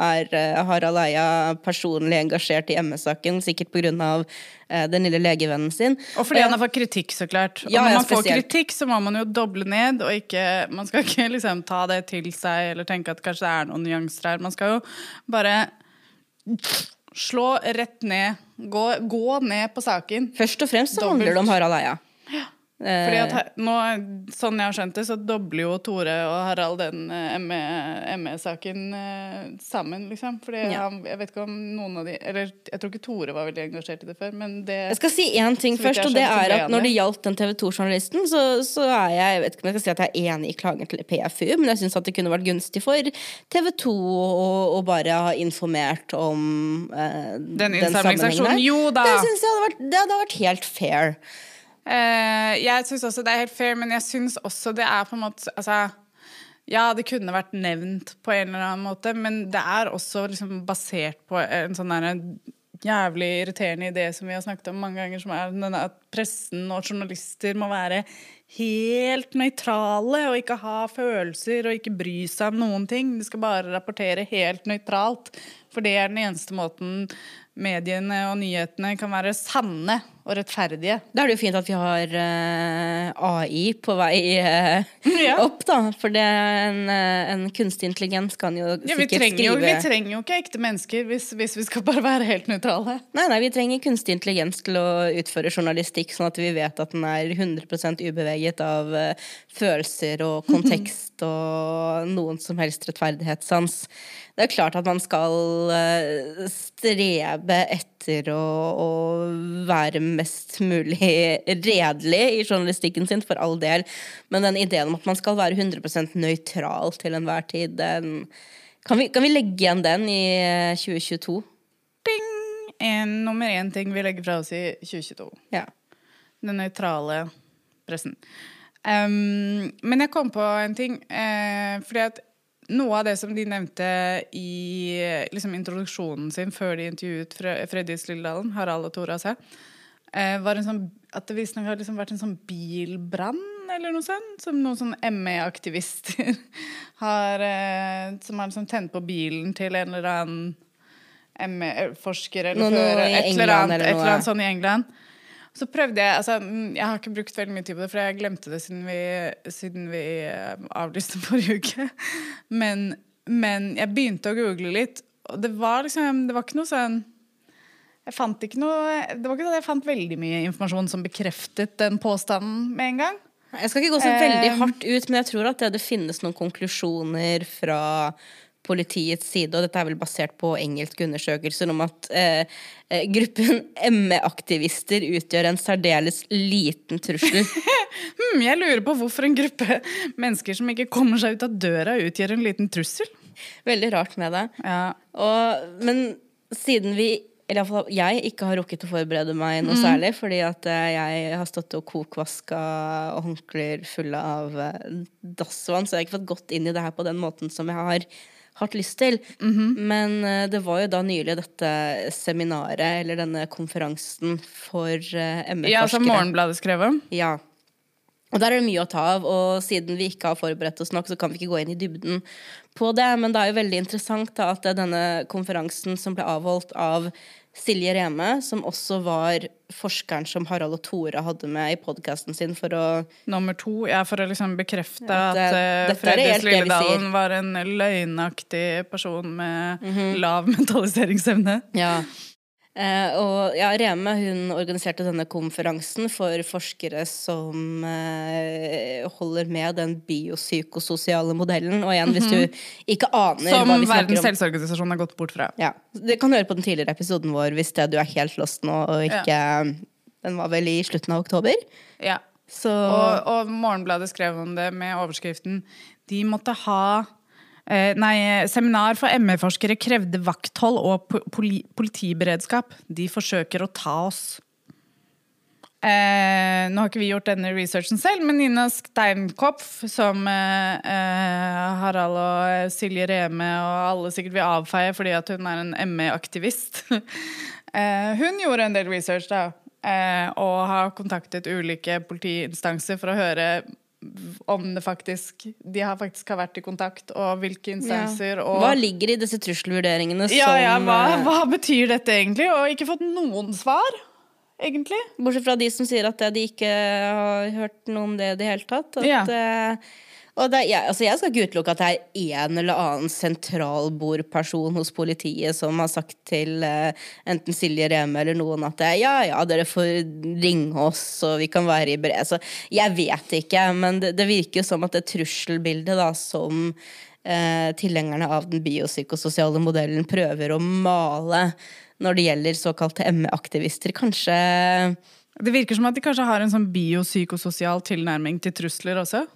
er eh, Harald Eia personlig engasjert i MS-saken, sikkert pga. Eh, den lille legevennen sin. Og fordi Eh, han har fått kritikk, så klart. Og Ja, når man får kritikk, så må man jo doble ned, og ikke Man skal ikke <laughs> liksom ta det til seg eller tenke at kanskje det er noen nyanser her. Man skal jo bare slå rett ned. Gå, gå ned på saken. Først og fremst så handler det om Harald Eia. Eh, Fordi at her- nå, Sånn jeg har skjønt det, så dobler jo Tore og Harald den eh, ME-saken eh, sammen, liksom. Fordi Ja. han, jeg vet ikke om noen av de Eller jeg tror ikke Tore var veldig engasjert i det før, men det Jeg skal si én ting først, skjønt, og det er at når det. gjaldt den TV 2-journalisten, så, så er jeg jeg vet ikke om jeg skal si at jeg er enig i klagen til PFU, men jeg syns at det kunne vært gunstig for TV 2 å, bare ha informert om eh, Den sammenhengen innsamlingsaksjonen. der. Jo da! Det syns jeg hadde vært, det hadde vært helt fair. Eh, jeg syns også det er helt fair, men jeg syns også det er på en måte Altså, ja, det kunne vært nevnt på en eller annen måte, men det er også liksom basert på en sånn derre jævlig irriterende idé som vi har snakket om mange ganger, som er denne at pressen og journalister må være helt nøytrale og ikke ha følelser og ikke bry seg om noen ting. De skal bare rapportere helt nøytralt, for det er den eneste måten mediene og nyhetene kan være sanne og rettferdige. Da er det jo fint at vi har uh, AI på vei uh, <laughs> Ja. opp, da. For det en, eh, en kunstig intelligens kan jo Ja, vi, sikkert jo, skrive vi trenger jo ikke ekte mennesker hvis, hvis vi skal bare være helt nøytrale. Nei, nei, vi trenger kunstig intelligens til å utføre journalistikk, sånn at vi vet at den er 100% ubeveget av uh, følelser og <laughs> kontekst og noen som helst rettferdighetssans. Det er klart at man skal eh, strebe etter å, å være mest mulig <laughs> redelig i journalistikken sin, for all del, men den ideen om at man skal være 100% nøytral til enhver tid, den kan vi, kan vi legge igjen den i eh, 2022? Ding! En, nummer én ting vi legger fra oss i 2022. Ja. Den nøytrale pressen. Um, men jeg kom på en ting. Eh, fordi at noe av det som de nevnte i liksom, introduksjonen sin før de intervjuet Fre Lilledalen, Harald og Tore altså, eh, var sånn, at det visstnok har liksom vært en sånn bilbrann eller noe sånt. Som noen sånn ME-aktivister <laughs> har eh, Som har liksom tent på bilen til en eller annen ME-forsker eller fører, et eller annet, eller et eller annet sånn i England. Så prøvde jeg altså, mm, Jeg har ikke brukt veldig mye tid på det, for jeg glemte det siden vi, siden vi eh, avlyste <laughs> forrige uke. Men, men jeg begynte å google litt, og det var liksom Det var ikke noe sånn jeg fant ikke noe Det var ikke sånn at jeg fant veldig mye informasjon som bekreftet den påstanden med en gang. Jeg skal ikke gå så veldig Eh, hardt ut, men jeg tror at det, det finnes noen konklusjoner fra politiets side, og dette er vel basert på engelske undersøkelser, om at eh, eh, gruppen <laughs> ME-aktivister utgjør en særdeles liten trussel. <laughs> Hmm, jeg lurer på hvorfor en gruppe mennesker som ikke kommer seg ut av døra, utgjør en liten trussel. Veldig rart med det. Ja. Og, men siden vi eller iallfall jeg ikke har rukket å forberede meg Mm. noe særlig, fordi at eh, jeg har stått og kokvaska håndklær fulle av eh, dassvann, så jeg har ikke fått gått inn i det her på den måten som jeg har hatt lyst til. Mhm. Men eh, det var jo da nylig dette seminaret, eller denne konferansen for uh, ja, som Morgenbladet skrev om. Ja. Og der er det mye å ta av, og siden vi ikke har forberedt oss nok, så kan vi ikke gå inn i dybden på det. Men det er jo veldig interessant da, at denne konferansen som ble avholdt av Silje Reme, som også var forskeren som Harald og Tore hadde med i podkasten sin for å Nummer to, ja, for å liksom bekrefte Ja, at uh, er Fredrik det Lilledalen var en løgnaktig person med lav <laughs> mentaliseringsevne. Ja. Eh, og ja, Reme hun organiserte denne konferansen for forskere som eh, holder med den biopsykososiale modellen. Og igjen, hvis du ikke aner Som hva vi snakker Verdens om helseorganisasjon har gått bort fra. ja, Det kan du høre på den tidligere episoden vår hvis det, du er helt lost nå. Og ikke, Den var vel i slutten av oktober. Ja. Så Og, og Morgenbladet skrev om det med overskriften 'De måtte ha Nei, seminar for ME-forskere krevde vakthold og poli politiberedskap. De forsøker å ta oss. Eh, nå har ikke vi gjort denne researchen selv, men Nina Steinkopf, som eh, eh, Harald og Silje Reme og alle sikkert vil avfeie fordi hun er en ME-aktivist, <laughs> eh, hun gjorde en del research da, eh, og har kontaktet ulike politiinstanser for å høre om det faktisk De har faktisk har vært i kontakt, og hvilke instanser. Og, Hva ligger i disse trusselvurderingene som ja, hva, eh, hva betyr dette egentlig? Og ikke fått noen svar, egentlig. Bortsett fra de som sier at de ikke har hørt noe om det i det hele tatt. At, Ja. eh, og det, jeg, altså jeg skal ikke utelukke at det er en eller annen sentralbordperson hos politiet som har sagt til eh, enten Silje Reme eller noen at eh, ja, ja, dere får ringe oss, og vi kan være i bred. Så jeg vet ikke, men det, det virker jo som at det trusselbildet da, som eh, tilhengerne av den biopsykososiale modellen prøver å male når det gjelder såkalte ME-aktivister, kanskje Det virker som at de kanskje har en sånn biopsykososial tilnærming til trusler også.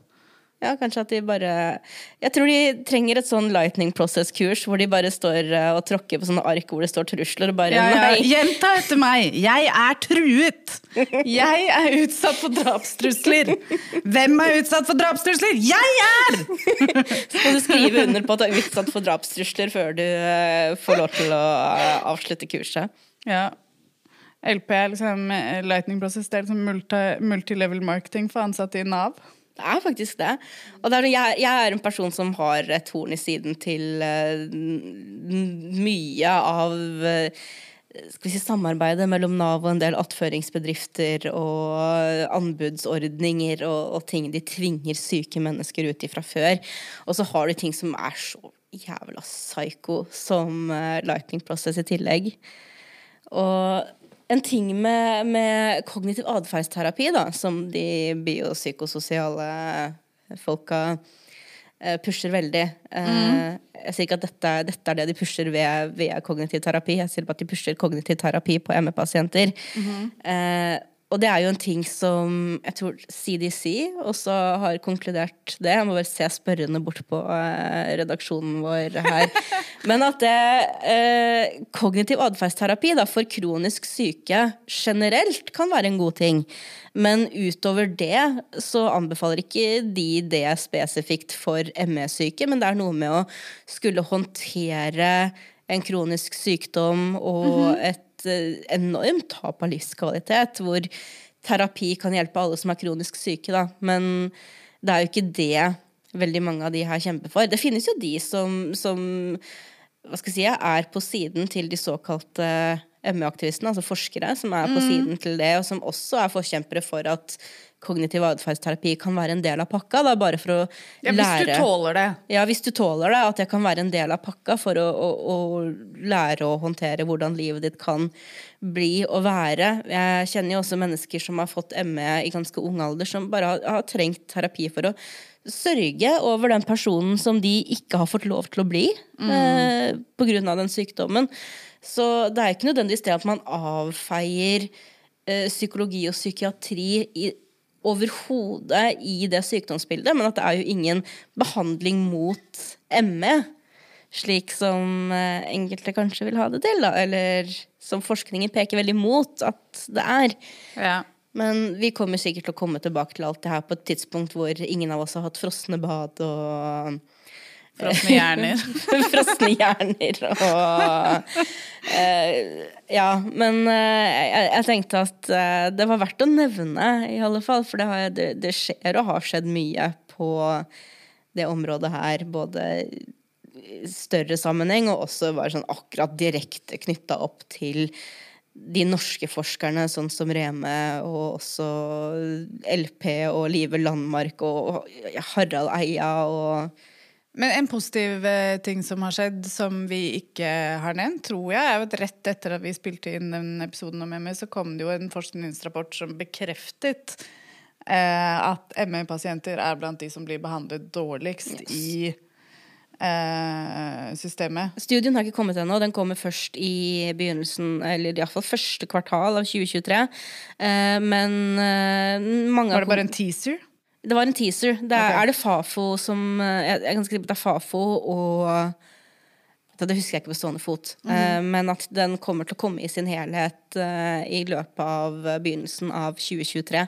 Ja, kanskje at de bare Jeg tror de trenger et sånn lightning process-kurs hvor de bare står eh, og tråkker på sånne ark hvor det står trusler, og bare Ja, ja. nei. Gjenta etter meg! Jeg er truet! Jeg er utsatt for drapstrusler! Hvem er utsatt for drapstrusler? Jeg er! Så må du skrive under på at du er utsatt for drapstrusler før du eh, får lov til å eh, avslutte kurset. Ja. LP er liksom Lightning Process. Det er liksom multi- multilevel marketing for ansatte i Nav. Det er faktisk det. Og det er, jeg, jeg er en person som har et horn i siden til uh, mye av uh, skal vi si, samarbeidet mellom Nav og en del attføringsbedrifter og anbudsordninger og, og ting de tvinger syke mennesker ut i fra før. Og så har du ting som er så jævla psycho som uh, Lightning Process i tillegg. Og en ting med, med kognitiv atferdsterapi, som de biopsykososiale folka eh, pusher veldig. Mm. Jeg sier ikke at dette, dette er det de pusher ved, ved kognitiv terapi. Jeg sier bare at de pusher kognitiv terapi på ME-pasienter. Eh, og det er jo en ting som jeg tror CDC også har konkludert det. Jeg må bare se spørrende bort på eh, redaksjonen vår her. <laughs> Men at det, eh, kognitiv atferdsterapi for kronisk syke generelt kan være en god ting. Men utover det så anbefaler ikke de det spesifikt for ME-syke, men det er noe med å skulle håndtere en kronisk sykdom og et eh, enormt tap av livskvalitet, hvor terapi kan hjelpe alle som er kronisk syke, da. Men det er jo ikke det veldig mange av de her kjemper for. Det finnes jo de som, som hva skal jeg si, er på siden til de såkalte ME-aktivistene, altså forskere som er på siden til det, og som også er forkjempere for at kognitiv atferdsterapi kan være en del av pakka, da, bare for å Ja, hvis lære du tåler det. ja, hvis du tåler det, at det kan være en del av pakka for å, å, å lære å håndtere hvordan livet ditt kan bli og være. Jeg kjenner jo også mennesker som har fått ME i ganske ung alder, som bare har, har trengt terapi for å sørge over den personen som de ikke har fått lov til å bli eh, på grunn av den sykdommen. Så det er ikke nødvendigvis det at man avfeier eh, psykologi og psykiatri i, overhodet i det sykdomsbildet, men at det er jo ingen behandling mot ME, slik som eh, enkelte kanskje vil ha det til, da, eller som forskningen peker veldig mot at det er. Ja. Men vi kommer sikkert til å komme tilbake til alt det her på et tidspunkt hvor ingen av oss har hatt frosne bad og Frosne hjerner. <laughs> frosne hjerner og uh, Ja, men uh, jeg, jeg tenkte at uh, det var verdt å nevne, i alle fall. For det, har, det, det skjer og har skjedd mye på det området her. Både i større sammenheng og også bare sånn akkurat direkte knytta opp til de norske forskerne, sånn som Reme og også LP og Live Landmark og Harald Eia og Men en positiv eh, ting som har skjedd, som vi ikke har nevnt, tror jeg, er at rett etter at vi spilte inn den episoden om ME, så kom det jo en forskningsrapport som bekreftet eh, at ME-pasienter er blant de som blir behandlet dårligst Yes. i eh, systemet. Studien har ikke kommet ennå. Den kommer først i begynnelsen, eller iallfall første kvartal av 2023. Eh, men eh, mange Var det bare en teaser? Det var en teaser. Det er, okay. er det Fafo som eh, Jeg sikker på at det er Fafo og Det husker jeg ikke på stående fot. Eh, men at den kommer til å komme i sin helhet uh, i løpet av begynnelsen av 2023.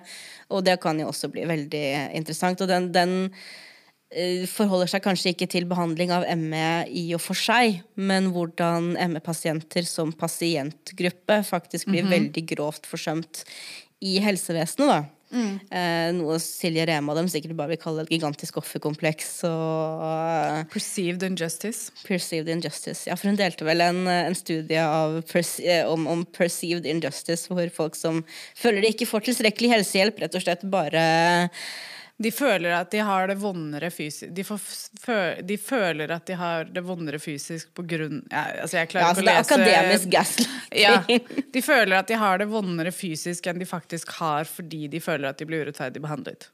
Og det kan jo også bli veldig interessant. Og den, den uh, forholder seg kanskje ikke til behandling av ME i og for seg, men hvordan ME-pasienter som pasientgruppe faktisk blir veldig grovt forsømt i helsevesenet, da. Eh, noe Silje Rema dem sikkert bare vil kalle et gigantisk offerkompleks og eh, Perceived injustice. perceived injustice. Ja, for hun delte vel en, en studie av perce eh, om, om perceived injustice, hvor folk som føler de ikke får tilstrekkelig helsehjelp, rett og slett bare De føler at de har det vondere fysisk de, de føler at de har det vondere fysisk på grunn ja, altså Jeg Ja, altså ikke det er akademisk gaslighting. <laughs> Ja, de føler at de har det vondere fysisk enn de faktisk har fordi de føler at de blir urettferdig behandlet.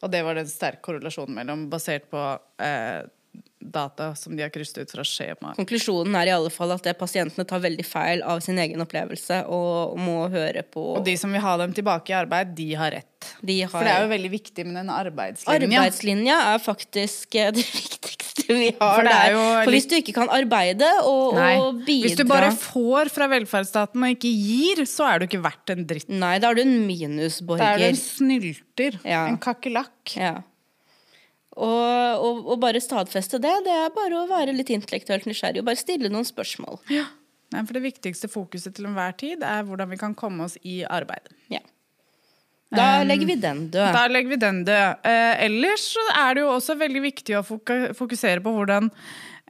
Og det var den sterke korrelasjonen mellom, basert på eh, data som de har krysset ut fra skjemaet. Konklusjonen er i alle fall at det pasientene tar veldig feil av sin egen opplevelse og må høre på Og de som vil ha dem tilbake i arbeid, de har rett. De har- For det er jo veldig viktig med den arbeidslinja. Arbeidslinja er faktisk eh, <laughs> det viktigste vi har For det er der. For hvis du ikke kan arbeide og, og bidra Hvis du bare får fra velferdsstaten og ikke gir, så er du ikke verdt en dritt. Nei, da er du en minusborger. Da er du en snylter. Ja. En kakerlakk. Ja. Og, og, og bare stadfeste det, det er bare å være litt intellektuelt nysgjerrig og bare stille noen spørsmål. Nei, for det viktigste fokuset til enhver tid er hvordan vi kan komme oss i arbeid. Ja. Da legger vi den død. Da legger vi den død. Eh, ellers så er det jo også veldig viktig å fokusere på hvordan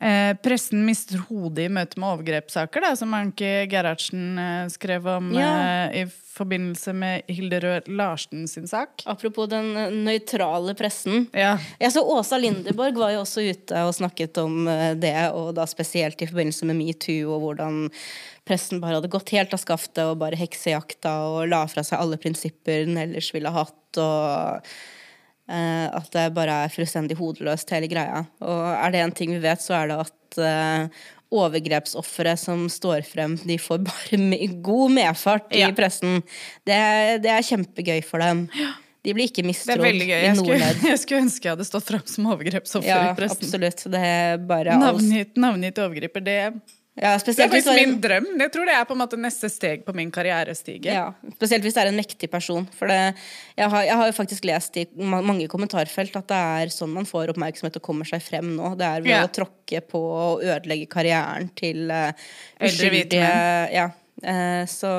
eh, pressen mister hodet i møte med overgrepssaker, da, som Anki Gerhardsen eh, skrev om Ja. i forbindelse med Hilde Rød Larsen sin sak. Apropos den nøytrale pressen. Ja. Jeg så Åsa Lindeborg var jo også ute og snakket om det, og da spesielt i forbindelse med metoo, og hvordan pressen bare hadde gått helt av skaftet og bare heksejakta og la fra seg alle prinsipper den ellers ville hatt, og uh, at det bare er fullstendig hodeløst, hele greia. Og er det en ting vi vet, så er det at uh, overgrepsofre som står frem, de får bare <laughs> me god medfart i Ja. pressen. Det, det er kjempegøy for dem. De blir ikke Det mistrodd veldig gøy. i Jeg skulle, <laughs> jeg skulle ønske jeg hadde stått frem som overgrepsoffer Ja, i pressen. absolutt. Det er bare. Navngitt, navngitt overgriper, det, Ja, det er faktisk min drøm. Jeg tror det er på en måte neste steg på min karrierestige. ja, spesielt hvis det er en mektig person. For det, jeg, har, jeg har jo faktisk lest i mange kommentarfelt at det er sånn man får oppmerksomhet og kommer seg frem nå. Det er ved Ja. å tråkke på og ødelegge karrieren til uh, menn. Ja. Uh, så,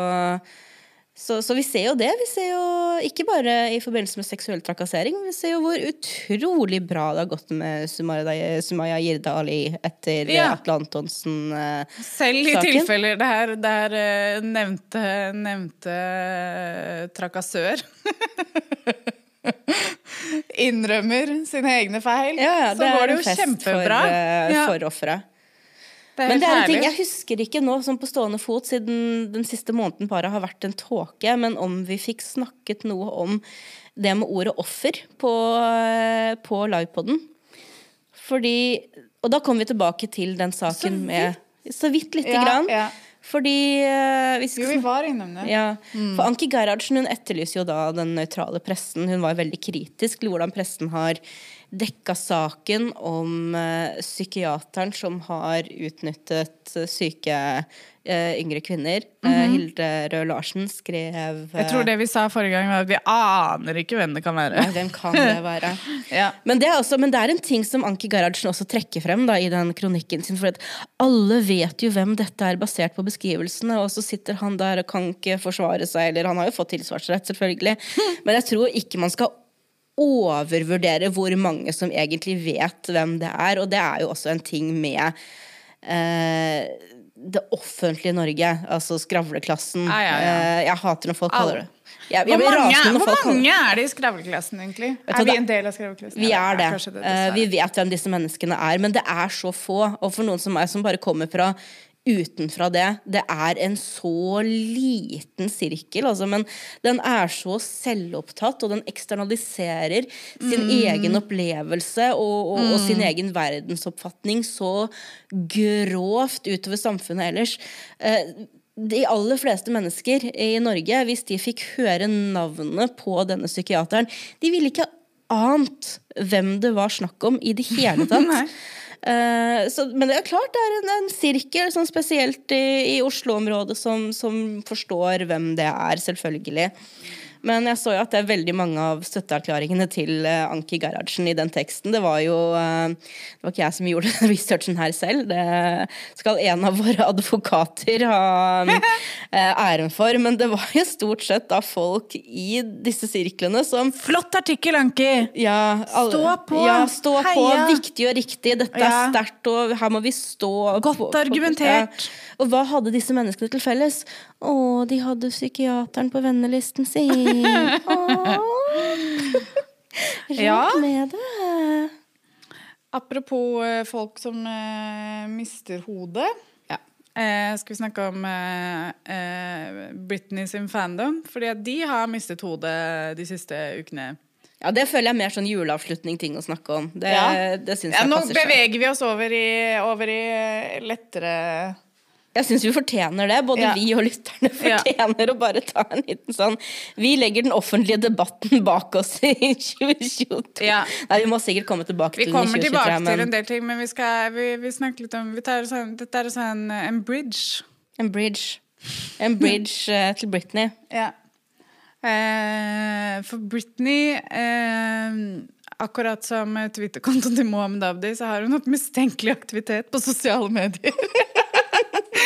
så, så vi ser jo det. Vi ser jo ikke bare i forbindelse med seksuell trakassering, vi ser jo hvor utrolig bra det har gått med Sumaya, Sumaya Ali etter Ja. eh, Atle Antonsen. eh, Selv i Saken? tilfeller der, der eh, nevnte, nevnte eh, trakassør <laughs> innrømmer sine egne feil, Ja, ja, så går det jo jo Ja, kjempebra. For, eh, Ja, for offeret. Men det er en ting, jeg husker ikke nå som på stående fot, siden den siste måneden bare har vært en tåke, men om vi fikk snakket noe om det med ordet offer på, eh, på livepoden. Fordi Og da kommer vi tilbake til den saken med Så vidt lite Ja, grann. ja. Fordi eh, vi skal Jo, vi var innom det. ja, for Anki Gerhardsen hun etterlyser jo da den nøytrale pressen. Hun var veldig kritisk til hvordan pressen har dekka saken om eh, psykiateren som har utnyttet eh, syke eh, yngre kvinner. Eh, Hilde Røe Larsen skrev. Jeg tror det vi sa forrige gang, var at vi aner ikke hvem det kan være. Nei, Hvem kan det <laughs> være? Ja. Men det, også, men det er en ting som Anki Gerhardsen også trekker frem da, i den kronikken sin. For at alle vet jo hvem dette er basert på beskrivelsene, og så sitter han der og kan ikke forsvare seg. Eller han har jo fått tilsvarsrett, selvfølgelig. <laughs> Men jeg tror ikke man skal overvurdere hvor mange som egentlig vet hvem det er. Og det er jo også en ting med eh, det offentlige Norge, altså skravleklassen. Ja, ja, ja. Eh, Jeg hater når folk kaller det jeg, jeg Hvor mange, hvor mange er det i skravleklassen, egentlig? Er vi en del av skravleklassen? Vi er det. Er det, Eh, vi vet hvem disse menneskene er, men det er så få. Og for noen som meg, som bare kommer fra utenfra det, det er en så liten sirkel, altså, men den er så selvopptatt, og den eksternaliserer sin Mm. egen opplevelse og, og, og sin egen verdensoppfatning så grovt utover samfunnet ellers. Eh, de aller fleste mennesker i Norge, hvis de fikk høre navnet på denne psykiateren, de ville ikke ant hvem det var snakk om i det hele <laughs> tatt. Eh, så, men det er klart det er en, en sirkel, sånn spesielt i, i Oslo-området, som, som forstår hvem det er, selvfølgelig. Men jeg så jo at det er veldig mange av støtteerklæringene til eh, Anki Gerhardsen i den teksten. Det var jo eh, Det var ikke jeg som gjorde den <laughs> researchen her selv. Det skal en av våre advokater ha <laughs> eh, æren for. Men det var jo stort sett da folk i disse sirklene som Flott artikkel, Anki! ja, alle- Stå på! Ja, stå på. Viktig og riktig. Dette er sterkt, og her må vi stå. Godt på- på- argumentert. Ja. Og hva hadde disse menneskene til felles? Å, de hadde psykiateren på vennelisten sin. Åh. <laughs> Ja. Med det. Apropos eh, folk som eh, mister hodet. Eh, skal vi snakke om eh, eh, Britney sin fandom? Fordi at de har mistet hodet de siste ukene. Ja, det føler jeg er mer sånn juleavslutning-ting å snakke om. Det, Ja. det syns Ja, jeg nå passer seg. beveger vi oss over i, over i eh, lettere Jeg syns vi fortjener det. Både Ja. vi og lytterne Ja. fortjener å bare ta en liten sånn Vi legger den offentlige debatten bak oss i <laughs> 2022. Ja. Nei, vi må sikkert komme tilbake Vi til den i kommer tilbake men til en del ting, men vi skal vi, vi snakker litt om vi tar Dette er sånn eh, en bridge. en bridge. En bridge uh, <laughs> til Britney. Ja. Uh, for Britney uh, Akkurat som Twitter-kontoen til Mohammed Abdi, så har hun hatt mistenkelig aktivitet på sosiale medier. <laughs>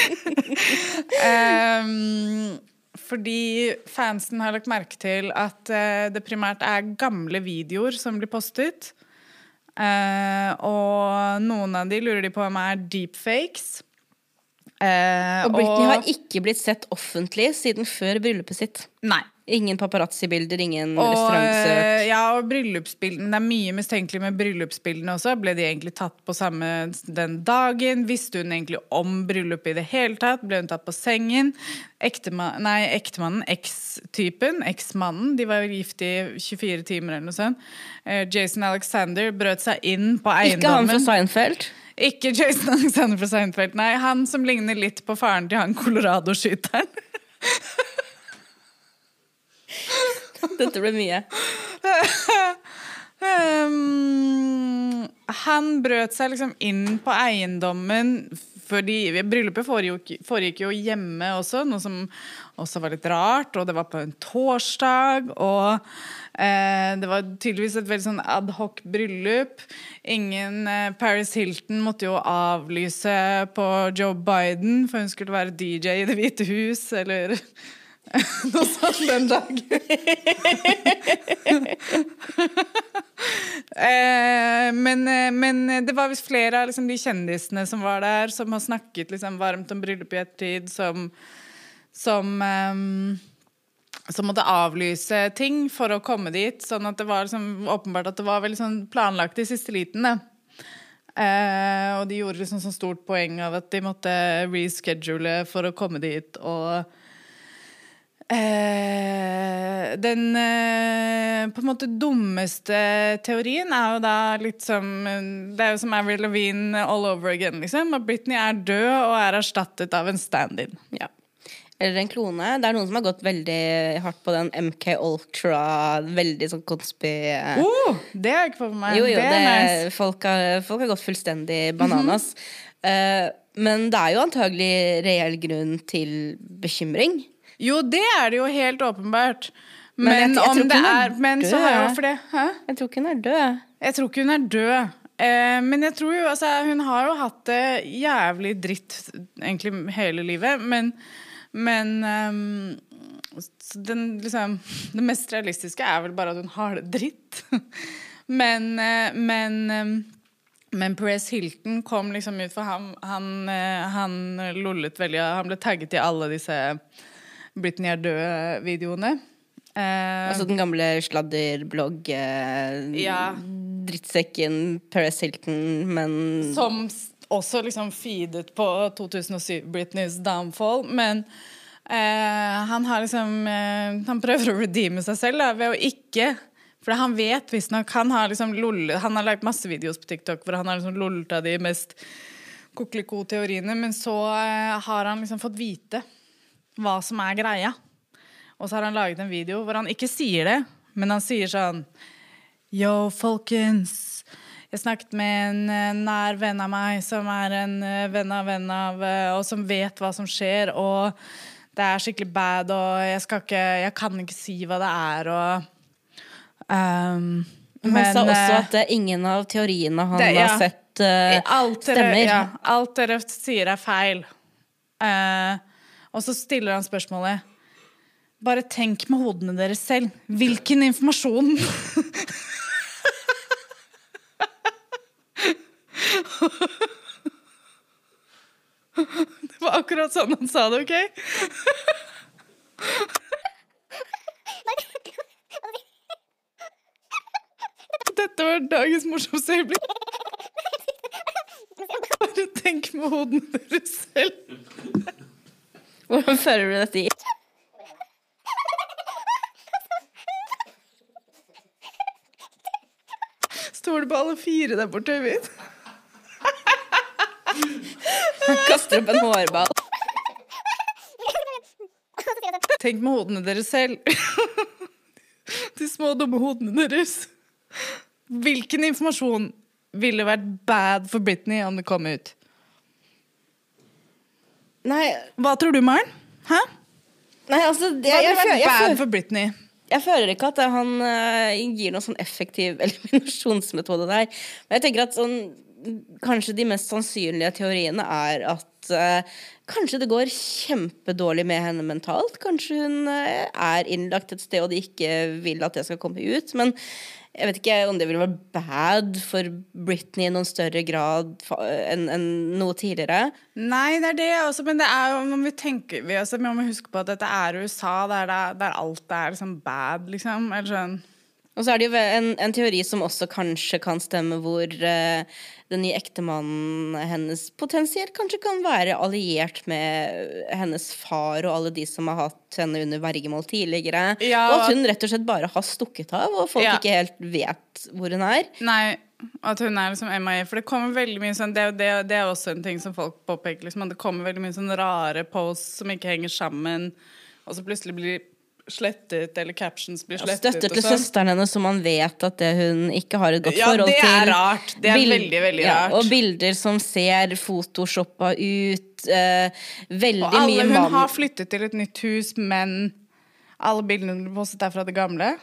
<laughs> Ehm, fordi fansen har lagt merke til at uh, det primært er gamle videoer som blir postet. Uh, og noen av de lurer de på om er deepfakes. Uh, Og Britney har ikke blitt sett offentlig siden før bryllupet sitt. Nei. Ingen paparazzi-bilder, ingen Og, restaurantsøk. eh, ja, og bryllupsbildene. Det er mye mistenkelig med bryllupsbildene også. Ble de egentlig tatt på samme den dagen? Visste hun egentlig om bryllupet i det hele tatt? Ble hun tatt på sengen? Ektemann, nei, ektemannen, eks-typen, eksmannen, de var jo gift i 24 timer eller noe sånt. Eh, Jason Alexander brøt seg inn på eiendommen. Ikke han fra Seinfeld. Ikke Jason <laughs> Alexander fra Seinfeld, nei. Han som ligner litt på faren til han Colorado-skyteren. <laughs> <laughs> Dette ble mye. um, han brøt seg liksom inn på eiendommen fordi bryllupet foregikk, foregikk jo hjemme også, noe som også var litt rart. Og det var på en torsdag, og eh, det var tydeligvis et veldig sånn adhoc bryllup. Ingen eh, Paris Hilton måtte jo avlyse på Joe Biden, for hun skulle være DJ i Det hvite hus, eller <laughs> noe sånt den dagen. <laughs> Eh, men, eh, men det var visst flere av liksom, de kjendisene som var der, som har snakket liksom, varmt om bryllup i ettertid, som som, um, som måtte avlyse ting for å komme dit. Sånn at det var liksom, åpenbart at det var veldig sånn planlagt i siste liten. Da. Eh, og de gjorde liksom så stort poeng av at de måtte reschedule for å komme dit. Og Eh, den eh, på en måte dummeste teorien er jo da litt som Det er jo som Avril Lavigne all over again, liksom. At Britney er død og er erstattet av en stand-in. Ja. Eller en klone. Det er noen som har gått veldig hardt på den MK Ultra, veldig sånn konspi... Oh, det har jeg ikke fått med meg. Jo, jo, det det, er nice. folk, har, folk har gått fullstendig bananas. Eh, men det er jo antagelig reell grunn til bekymring. Jo, det er det jo helt åpenbart. Men Men, jeg- jeg om det er er Men så død. jeg jo for det Hæ? Jeg tror ikke hun er død. Jeg tror ikke hun er død. Eh, men jeg tror jo, altså, hun har jo hatt det jævlig dritt egentlig hele livet. Men, men um, den, liksom, det mest realistiske er vel bare at hun har det dritt. <laughs> men, eh, men, ehm, Men Perez Hilton kom liksom ut, for han, han, eh, han lollet veldig. Han ble tagget i alle disse Britney er død-videoene. Uh, Altså den gamle sladderblogg uh, Ja. Drittsekken Paris Hilton, men Som også liksom feedet på 2007 Britneys downfall. Men uh, han har liksom eh, Han prøver å redeeme seg selv da, ved å ikke For han vet visstnok Han har liksom lullet Han har lagt masse videoer på TikTok hvor han har liksom lollet av de mest kokeliko-teoriene, men så eh, har han liksom fått vite hva som er greia. Og så har han laget en video hvor han ikke sier det, men han sier sånn Yo, folkens. Jeg snakket med en eh, nær venn av meg som er en eh, venn av venn av eh, Og som vet hva som skjer, og det er skikkelig bad, og jeg ikke Jeg kan ikke si hva det er, og men han sa også at det er ingen av teoriene han det- ja. har sett, uh, alt dere, stemmer. ja, alt dere sier er feil. Eh, og så stiller han spørsmålet Bare tenk med hodene deres selv. Hvilken informasjon Det var akkurat sånn han sa det, OK? Dette var dagens morsomste øyeblikk. Bare tenk med hodene deres selv. Hvordan fører du dette i? Du på alle fire der borte, Øyvind? Han kaster opp en hårball. Tenk med hodene deres selv. <laughs> De små, dumme hodene deres. Hvilken informasjon ville vært bad for Britney om det kom ut? Nei, Hva tror du, Maren? Hæ? nei altså det, Hva jeg, jeg, bad for Britney? jeg føler ikke at han uh, gir noen sånn effektiv <laughs> eliminasjonsmetode der. Men jeg tenker at sånn Kanskje de mest sannsynlige teoriene er at uh, kanskje det går kjempedårlig med henne mentalt. Kanskje hun uh, er innlagt et sted og de ikke vil at det skal komme ut. Men jeg vet ikke om det ville vært bad for Britney i noen større grad enn en noe tidligere. Nei, det er det også, men det er jo om vi tenker vi, altså, vi må huske på at dette er USA, der, det, der alt er liksom bad, liksom. Eller sånn Og så er det jo en, en teori som også kanskje kan stemme, hvor uh, den nye ektemannen hennes potensielt kanskje kan være alliert med hennes far og alle de som har hatt henne under vergemål tidligere. Ja, og at hun rett og slett bare har stukket av, og folk Ja. ikke helt vet hvor hun er. Nei, at hun er liksom MIA. For det kommer veldig mye sånn Det, det, det er også en ting som folk påpeker. Liksom, at det kommer veldig mye sånn rare posts som ikke henger sammen, og så plutselig blir slettet, eller captions blir Og Ja, støtte til sånn. søsteren hennes som man vet at det hun ikke har et godt Ja, forhold det er rart. Det er veldig, veldig rart. og bilder som ser photoshoppa ut. Eh, veldig Og alle, mye hun har flyttet til et nytt hus, men alle bildene blir postet er fra det gamle.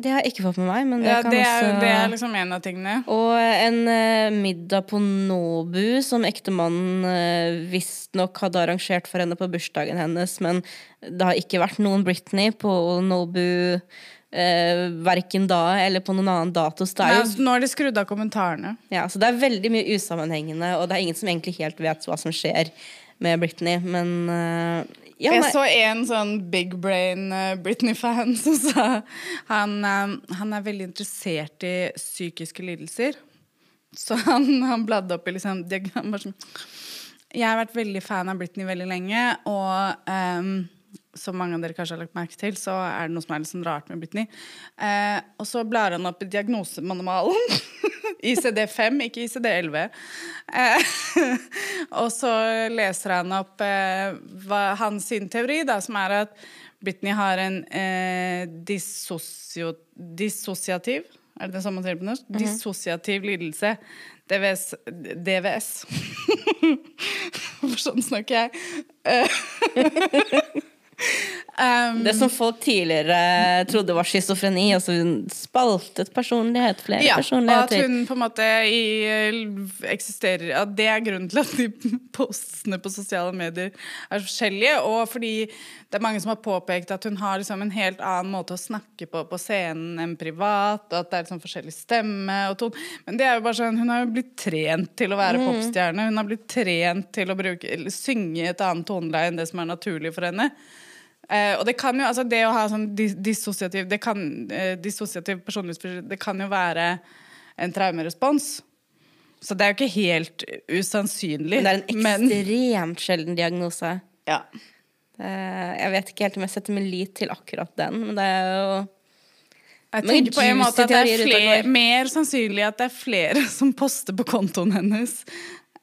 Det har jeg ikke fått med meg, men det Ja, kan det, er, også det er liksom en av tingene. Og en uh, middag på Nobu som ektemannen uh, visstnok hadde arrangert for henne på bursdagen hennes, men det har ikke vært noen Britney på Nobu uh, verken da eller på noen annen dato. Det Nei, jo nå har de skrudd av kommentarene. ja, så det er veldig mye usammenhengende, og det er ingen som egentlig helt vet hva som skjer med Britney, men eh, ja, Jeg så en sånn big brain eh, Britney-fan som sa han, eh, han er veldig interessert i psykiske lidelser. Så han, han bladde opp i liksom sånn, Jeg har vært veldig fan av Britney veldig lenge, og um, som mange av dere kanskje har lagt merke til, så er det noe som er litt sånn rart med Britney. Eh, og så blar han opp i diagnosemanualen. <laughs> ICD-5, ikke ICD-11. Eh, <laughs> og så leser han opp eh, hva, hans sin teori, da, som er at Britney har en eh, dissosiativ Er det det samme man sier på norsk? Dissosiativ lidelse. DVS. DVS. For <laughs> sånn snakker jeg. <laughs> Eh, Um, Det som folk tidligere trodde var schizofreni. Altså hun spaltet personlighet, flere ja, og at hun på en måte i, eksisterer At det er grunnen til at de <laughs> postene på sosiale medier er forskjellige. Og fordi det er mange som har påpekt at hun har liksom en helt annen måte å snakke på på scenen enn privat. Og at det er liksom forskjellig stemme og ton. Men det er jo bare sånn, hun har jo blitt trent til å være popstjerne. Hun har blitt trent til å bruke, eller synge et annet toneleie enn det som er naturlig for henne. Eh, og det kan jo, altså det å ha sånn dis dissosiativ, det kan, eh, dissosiativ personlighetsforstyrrelse, det kan jo være en traumerespons. Så det er jo ikke helt usannsynlig. Men det er en men- ekstremt sjelden diagnose. ja. Eh, Jeg vet ikke helt om jeg setter min lit til akkurat den, men det er jo Jeg tenker på en måte at det er flere, mer sannsynlig at det er flere <laughs> som poster på kontoen hennes,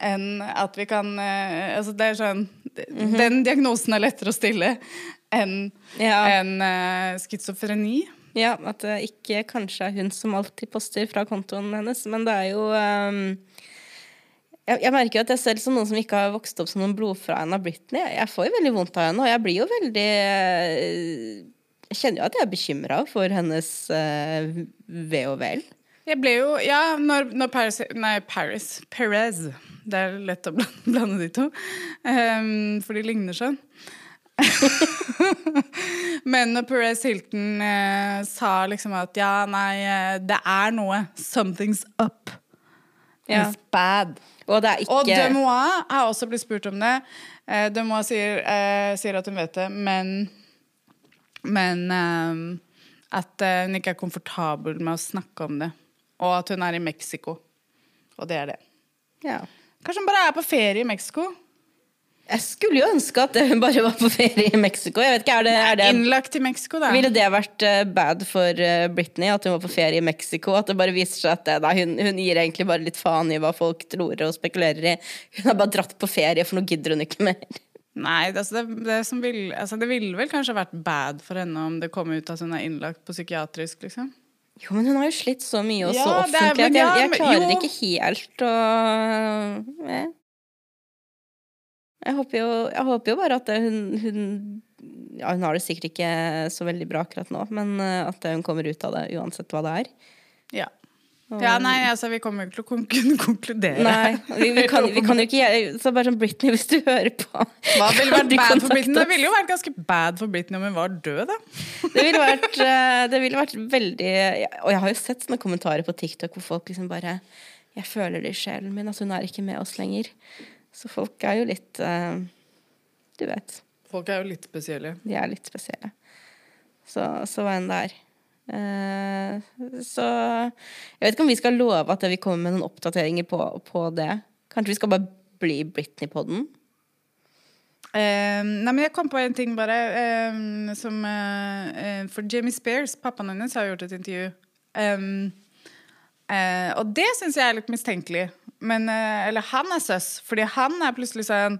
enn at vi kan eh, Altså, det er sånn Mhm. Den diagnosen er lettere å stille enn Ja. en, uh, schizofreni. Ja, at det ikke kanskje er hun som alltid poster fra kontoen hennes, men det er jo um, jeg, jeg merker jo at jeg selv som noen som ikke har vokst opp som noen blodfra av Britney, jeg, jeg får jo veldig vondt av henne, og jeg blir jo veldig eh, Jeg kjenner jo at jeg er bekymra for hennes uh, ve og vel. Jeg ble jo Ja, når, når Paris Nei, Paris. Perez. Det er lett å blande, <laughs> blande de to. um, for de ligner sånn. <laughs> Men når Perez Hilton eh, sa liksom at ja, nei, eh, det er noe. Something's up. Ja. It's bad. Og det er ikke Og Demois har også blitt spurt om det. Eh, Demois sier, eh, sier at hun vet det, men Men eh, at eh, hun ikke er komfortabel med å snakke om det. Og at hun er i Mexico. Og det er det. ja. Kanskje hun bare er på ferie i Mexico? Jeg skulle jo ønske at hun <laughs> bare var på ferie i Mexico. Jeg vet ikke, er det, er det Innlagt i Mexico, da. Ville det vært eh, bad for eh, Britney at hun var på ferie i Mexico? At det bare viser seg at eh, nei, hun, hun gir egentlig bare litt faen i hva folk tror og spekulerer i. Hun har bare dratt på ferie, for nå gidder hun ikke mer. Nei, altså, det, det, som vil, altså, det ville vel kanskje vært bad for henne om det kom ut at hun er innlagt på psykiatrisk, liksom. Jo, men hun har jo slitt så mye og så Ja, offentlig at jeg, jeg klarer jo. ikke helt å jeg, håper jo, jeg håper jo bare at hun, hun Ja, hun har det sikkert ikke så veldig bra akkurat nå, men eh, at hun kommer ut av det uansett hva det er. Ja. ja, nei, altså, vi kommer jo ikke til å kon- <laughs> kunne konkludere. Nei, vi, vi, kan, vi kan jo ikke Så bare som Britney, hvis du hører på Hva ville vært bad for Britney? Det ville jo vært ganske bad for Britney om hun var død, da. Det ville vært, eh, det ville vært veldig Og jeg har jo sett sånne kommentarer på TikTok hvor folk liksom bare Jeg føler det i sjelen min at hun er ikke med oss lenger. Så folk er jo litt uh, Du vet. Folk er jo litt spesielle. De er litt spesielle. Så, så hva enn det er. Uh, så jeg vet ikke om vi skal love at vi kommer med noen oppdateringer på, på det. Kanskje vi skal bare bli Britney på den? Eh, nei, men jeg kom på en ting bare Uh, som uh, For Jamie Spears, pappaen hennes, har gjort et intervju. Um, eh, og det syns jeg er litt mistenkelig. Men, eh, eller han er søss, fordi han er plutselig sånn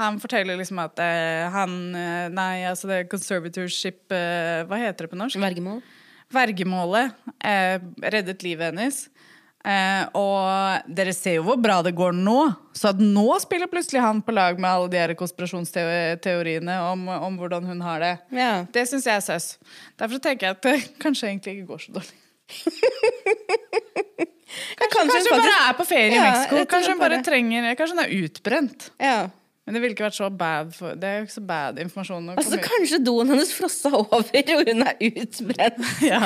Han forteller liksom at uh, han uh, Nei, altså det conservatorship uh, Hva heter det på norsk? Vergemål? Vergemålet reddet livet hennes. Og dere ser jo hvor bra det går nå. Så at nå spiller plutselig han på lag med alle de her konspirasjonsteoriene om, om hvordan hun har det. Ja. Det syns jeg er søs. Derfor tenker jeg at det <laughs> kanskje egentlig ikke går så dårlig. <laughs> Kanskje, Kanskje hun bare er på ferie i Mexico. Kanskje hun bare trenger Kanskje hun er utbrent. Ja. Men det ville ikke vært så bad for, Det er jo ikke så bad informasjon. Altså, kanskje doen hennes frossa over, og hun er utbrent. <laughs> ja.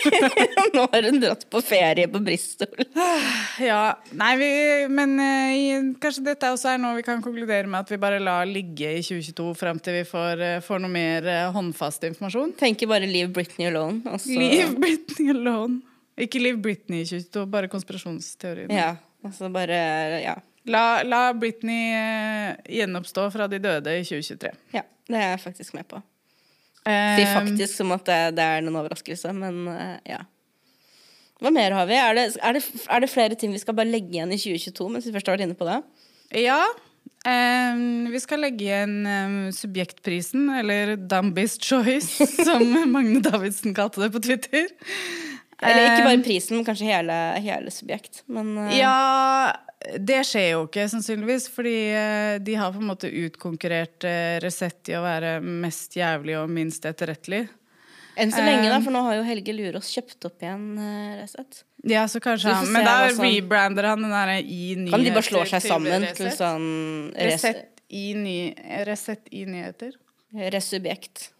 <laughs> Nå har hun dratt på ferie på Bristol. <sighs> ja. Nei, vi, men uh, kanskje dette også er noe vi kan konkludere med at vi bare lar ligge i 2022 fram til vi får, uh, får noe mer uh, håndfast informasjon. Tenker bare 'leave Britney alone'. Altså. Leave Britney alone. Ikke Leave Britney i 2022, bare konspirasjonsteorien. Ja, altså bare Ja. La, la Britney eh, gjenoppstå fra de døde i 2023. ja. Det er jeg faktisk med på. Eh, Si faktisk som at det, det er noen overraskelse, men eh, ja. Hva mer har vi? Er det, er, det, er det flere ting vi skal bare legge igjen i 2022, mens vi først har vært inne på det? Ja. eh, vi skal legge igjen eh, Subjektprisen, eller Dumbies Choice, <laughs> som Magne Davidsen kalte det på Twitter. Eller ikke bare prisen, men kanskje hele, hele subjekt. Men uh... Ja, det skjer jo ikke sannsynligvis, fordi eh, de har på en måte utkonkurrert eh, Resett i å være mest jævlig og minst etterrettelig. enn så lenge, da, eh, for nå har jo Helge Lurås kjøpt opp igjen Resett. Ja, så kanskje han Men da rebrander han den derre i nyheter Kan de bare slå seg sammen til sånn Resett i, ny, Resett i nyheter? resubjekt?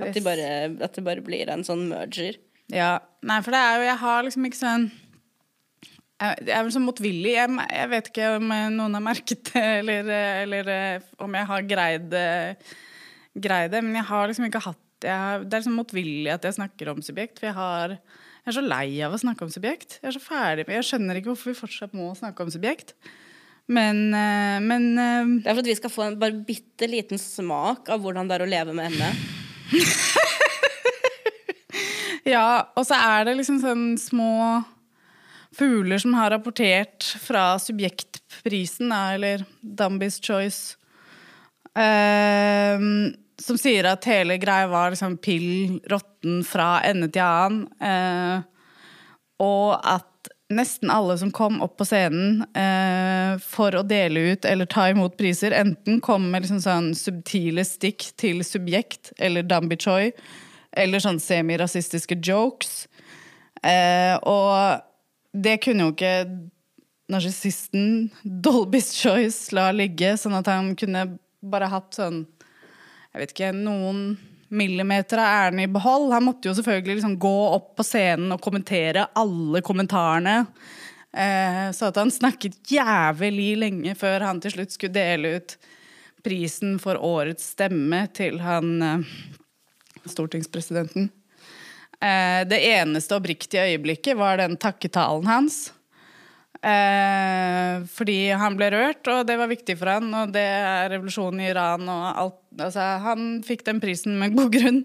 At, de bare, at det bare blir en sånn merger. Ja. Nei, for det er jo Jeg har liksom ikke sånn jeg er vel så motvillig. Jeg, jeg vet ikke om noen har merket det, eller, eller eh, om jeg har greid, eh, greid det. Men jeg har liksom ikke hatt har, Det er liksom motvillig at jeg snakker om subjekt. For jeg, har, jeg er så lei av å snakke om subjekt. Jeg er så ferdig med Jeg skjønner ikke hvorfor vi fortsatt må snakke om subjekt. Men, eh, men Det er for at vi skal få en bare bitte liten smak av hvordan det er å leve med ME. <laughs> Ja, og så er det liksom sånn små fugler som har rapportert fra subjektprisen, eller Dumbies Choice, ehm, som sier at hele greia var liksom pill råtten fra ende til annen. eh, og at nesten alle som kom opp på scenen eh, for å dele ut eller ta imot priser, enten kom med liksom sånn subtile stikk til subjekt eller Dambi Choi, eller sånn semirasistiske jokes. Eh, og det kunne jo ikke narsissisten Dolby's Choice la ligge, sånn at han kunne bare hatt sånn jeg vet ikke, noen millimeter av æren i behold. Han måtte jo selvfølgelig liksom gå opp på scenen og kommentere alle kommentarene. Eh, så at han snakket jævlig lenge før han til slutt skulle dele ut prisen for årets stemme til han eh, stortingspresidenten. Eh, det eneste oppriktige øyeblikket var den takketalen hans. Eh, fordi han ble rørt, og det var viktig for han, og det er revolusjonen i Iran og alt. Altså, han fikk den prisen med god grunn.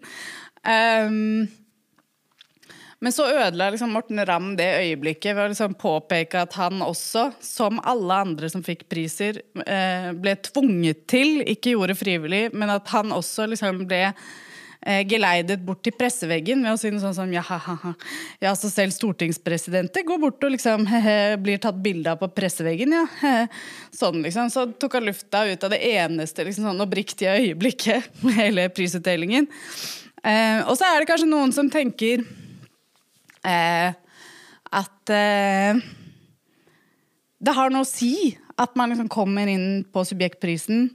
Eh, men så ødela liksom Morten Ramm det øyeblikket ved å liksom påpeke at han også, som alle andre som fikk priser, eh, ble tvunget til, ikke gjorde frivillig, men at han også liksom ble eh, geleidet bort til presseveggen ved å si noe sånn som ja, ha, ha, ja, så selv stortingspresidenter går bort og liksom <laughs> he-he, blir tatt bilde av på presseveggen, ja. he-he. Sånn liksom. Så tok han lufta ut av det eneste liksom sånn oppriktige øyeblikket <laughs> med hele prisutdelingen. Eh, og så er det kanskje noen som tenker eh, at eh, det har noe å si at man liksom kommer inn på subjektprisen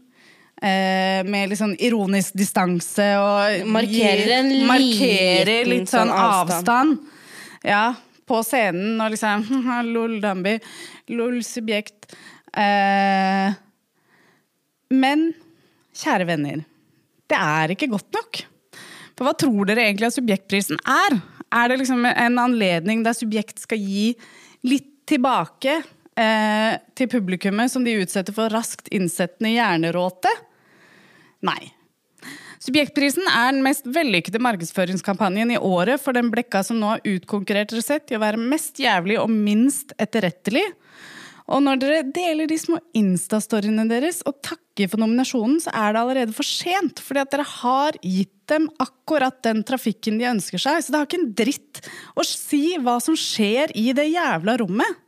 eh, med litt sånn ironisk distanse og Markerer gir- en markerer liten litt sånn sånn avstand. avstand. Ja, på scenen og liksom <laughs> Lol Dambi. lol subjekt. Eh, men kjære venner, det er ikke godt nok. For hva tror dere egentlig at subjektprisen er? Er det liksom en anledning der subjekt skal gi litt tilbake eh, til publikummet som de utsetter for raskt innsettende hjerneråte? Nei. Subjektprisen er den mest vellykkede markedsføringskampanjen i året for den blekka som nå har utkonkurrert Resett i å være mest jævlig og minst etterrettelig. Og når dere deler de små Insta-storyene deres og takker for nominasjonen, så er det allerede for sent. Fordi at dere har gitt dem akkurat den trafikken de ønsker seg. Så det har ikke en dritt å si hva som skjer i det jævla rommet.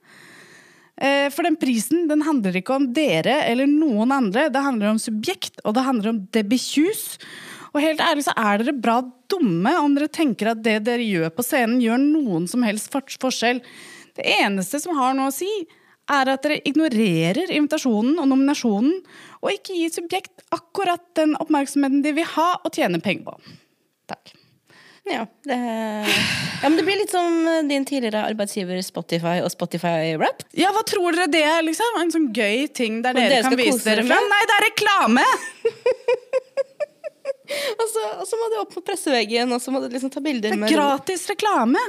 Eh, For den prisen den handler ikke om dere eller noen andre. Det handler om subjekt, og det handler om Debbie Og helt ærlig så er dere bra dumme om dere tenker at det dere gjør på scenen, gjør noen som helst forskjell. Det eneste som har noe å si, er at dere ignorerer invitasjonen og nominasjonen, og ikke gir subjekt akkurat den oppmerksomheten de vil ha og tjene penger på. Takk. Ja, det, ja, men det blir litt som din tidligere arbeidsgiver Spotify og Spotify Rap. Ja, hva tror dere det er, liksom? En sånn gøy ting der dere, dere kan vise dere fram? med? Nei, det er reklame! <laughs> Og så, og så må du opp på presseveggen, og så må du liksom ta bilder Det er med gratis reklame.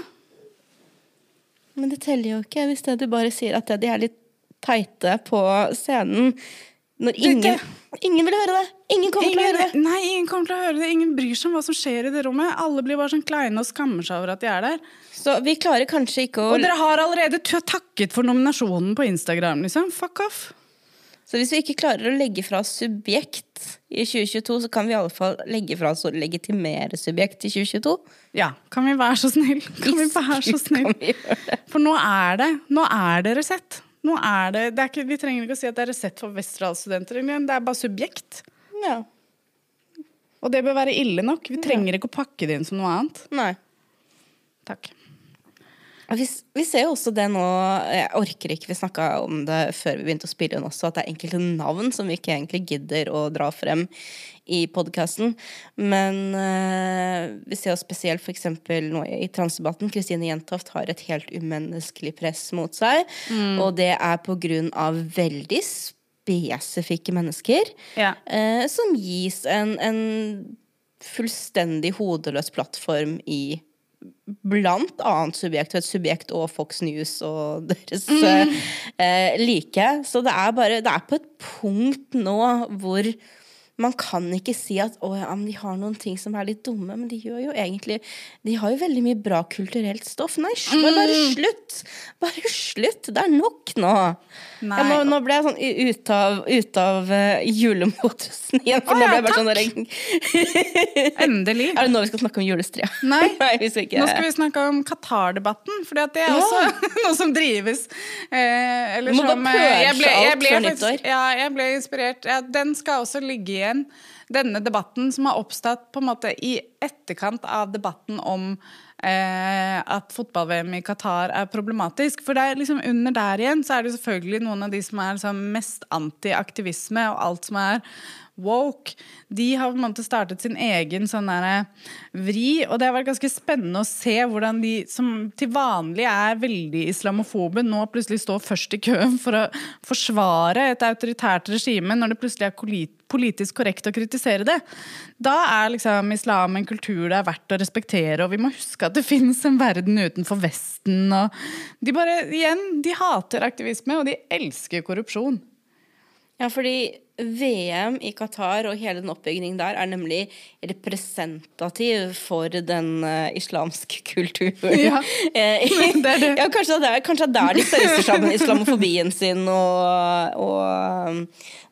Men det teller jo ikke hvis det du bare sier at de er litt teite på scenen. Når ingen, ingen vil høre det! Ingen kommer til å høre det! Ingen, nei, ingen kommer til å høre det. Ingen bryr seg om hva som skjer i det rommet. Alle blir bare sånn kleine og skammer seg over at de er der. Så vi klarer kanskje ikke å Og dere har allerede takket for nominasjonen på Instagram, liksom. Fuck off. Så hvis vi ikke klarer å legge fra subjekt i 2022, så kan vi i alle fall legge fra oss å legitimere subjekt i 2022. Ja, kan vi være så snill? Kan vi være så snill? For nå er det Nå er dere Resett. Nå er det, det er ikke, vi trenger ikke å si at det er Resett for Westerdals-studenter. Det er bare subjekt. Ja. Og det bør være ille nok. Vi trenger ikke å pakke det inn som noe annet. Nei. Takk. Vi, vi ser jo også det nå Jeg orker ikke, vi snakka om det før vi begynte å spille inn også, at det er enkelte navn som vi ikke egentlig gidder å dra frem i podkasten. Men eh, vi ser jo spesielt f.eks. nå i transdebatten. Kristine Jentoft har et helt umenneskelig press mot seg. Og det er på grunn av veldig spesifikke mennesker Ja. eh, som gis en, en fullstendig hodeløs plattform i blant annet subjekt, og et subjekt og Fox News og <laughs> deres eh, like. Så det er bare Det er på et punkt nå hvor man kan ikke si at å, ja, de har noen ting som er litt dumme, men de gjør jo egentlig De har jo veldig mye bra kulturelt stoff. Nei, mm. bare slutt! Bare slutt! Det er nok nå! Nei. Ja, nå, ble jeg sånn u- ute av, ut av uh, julemodusen igjen. For Å, nå ble jeg bare sånn <laughs> Endelig. Er det nå vi skal snakke om julestria? Nei. <laughs> Nei ikke Nå skal vi snakke om Qatar-debatten, for det er Ja. også <laughs> noe som drives. Eh, eller må som, eh, jeg ble, jeg ble alt før faktisk- nyttår. Ja, jeg ble inspirert. Ja, den skal også ligge igjen. Denne debatten som har oppstått på en måte i etterkant av debatten om eh, at fotball-VM i Qatar er problematisk. For det er liksom under der igjen så er det selvfølgelig noen av de som er liksom mest anti-aktivisme og alt som er woke, de har på en måte startet sin egen sånn der vri. Og det har vært ganske spennende å se hvordan de som til vanlig er veldig islamofobe, nå plutselig står først i køen for å forsvare et autoritært regime når det plutselig er politisk korrekt å kritisere det. Da er liksom islam en kultur det er verdt å respektere, og vi må huske at det finnes en verden utenfor Vesten. Og de bare, igjen, de hater aktivisme, og de elsker korrupsjon. Ja, fordi VM i Qatar og hele den oppbyggingen der er nemlig representativ for den uh, islamske <laughs> kulturen. Ja, <laughs> Eh, <laughs> det er det. Ja, kanskje det er kanskje er der de største sammen islamofobien sin og, og um,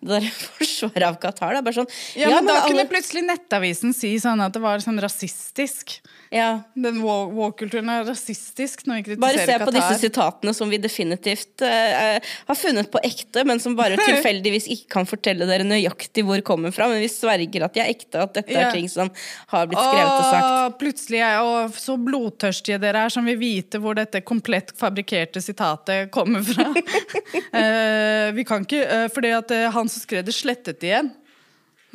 det der forsvaret av Qatar. Det er bare sånn Ja, men, da alle- kunne plutselig Nettavisen si sånn at det var sånn rasistisk. ja, Den woke-kulturen er rasistisk når vi kritiserer Qatar. Bare se på disse sitatene som vi definitivt uh, har funnet på ekte, men som bare tilfeldigvis ikke kan fortelle dere nøyaktig hvor kommer fra. Men vi sverger at de er ekte, at dette er ting som har blitt skrevet og sagt. Plutselig er og så blodtørstige dere er som vil vite hvor dette komplett fabrikkerte sitatet kommer fra. uh, <laughs> vi kan ikke, uh, fordi at uh, han som skrev det, slettet det igjen.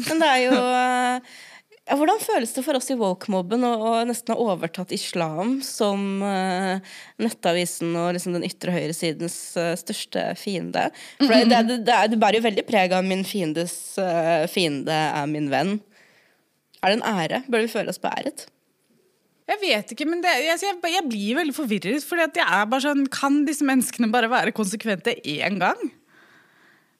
Men det er jo <laughs> ja, Hvordan føles det for oss i woke-mobben å, nesten ha overtatt islam som uh, nettavisen og liksom den ytre høyresidens uh, største fiende? For det, det, det, det, er- bærer jo veldig preg av min fiendes uh, fiende er min venn. Er det en ære? Bør vi føle oss beæret? Jeg vet ikke, men det, jeg, jeg, jeg blir veldig forvirret. At jeg er bare sånn, Kan disse menneskene bare være konsekvente én gang?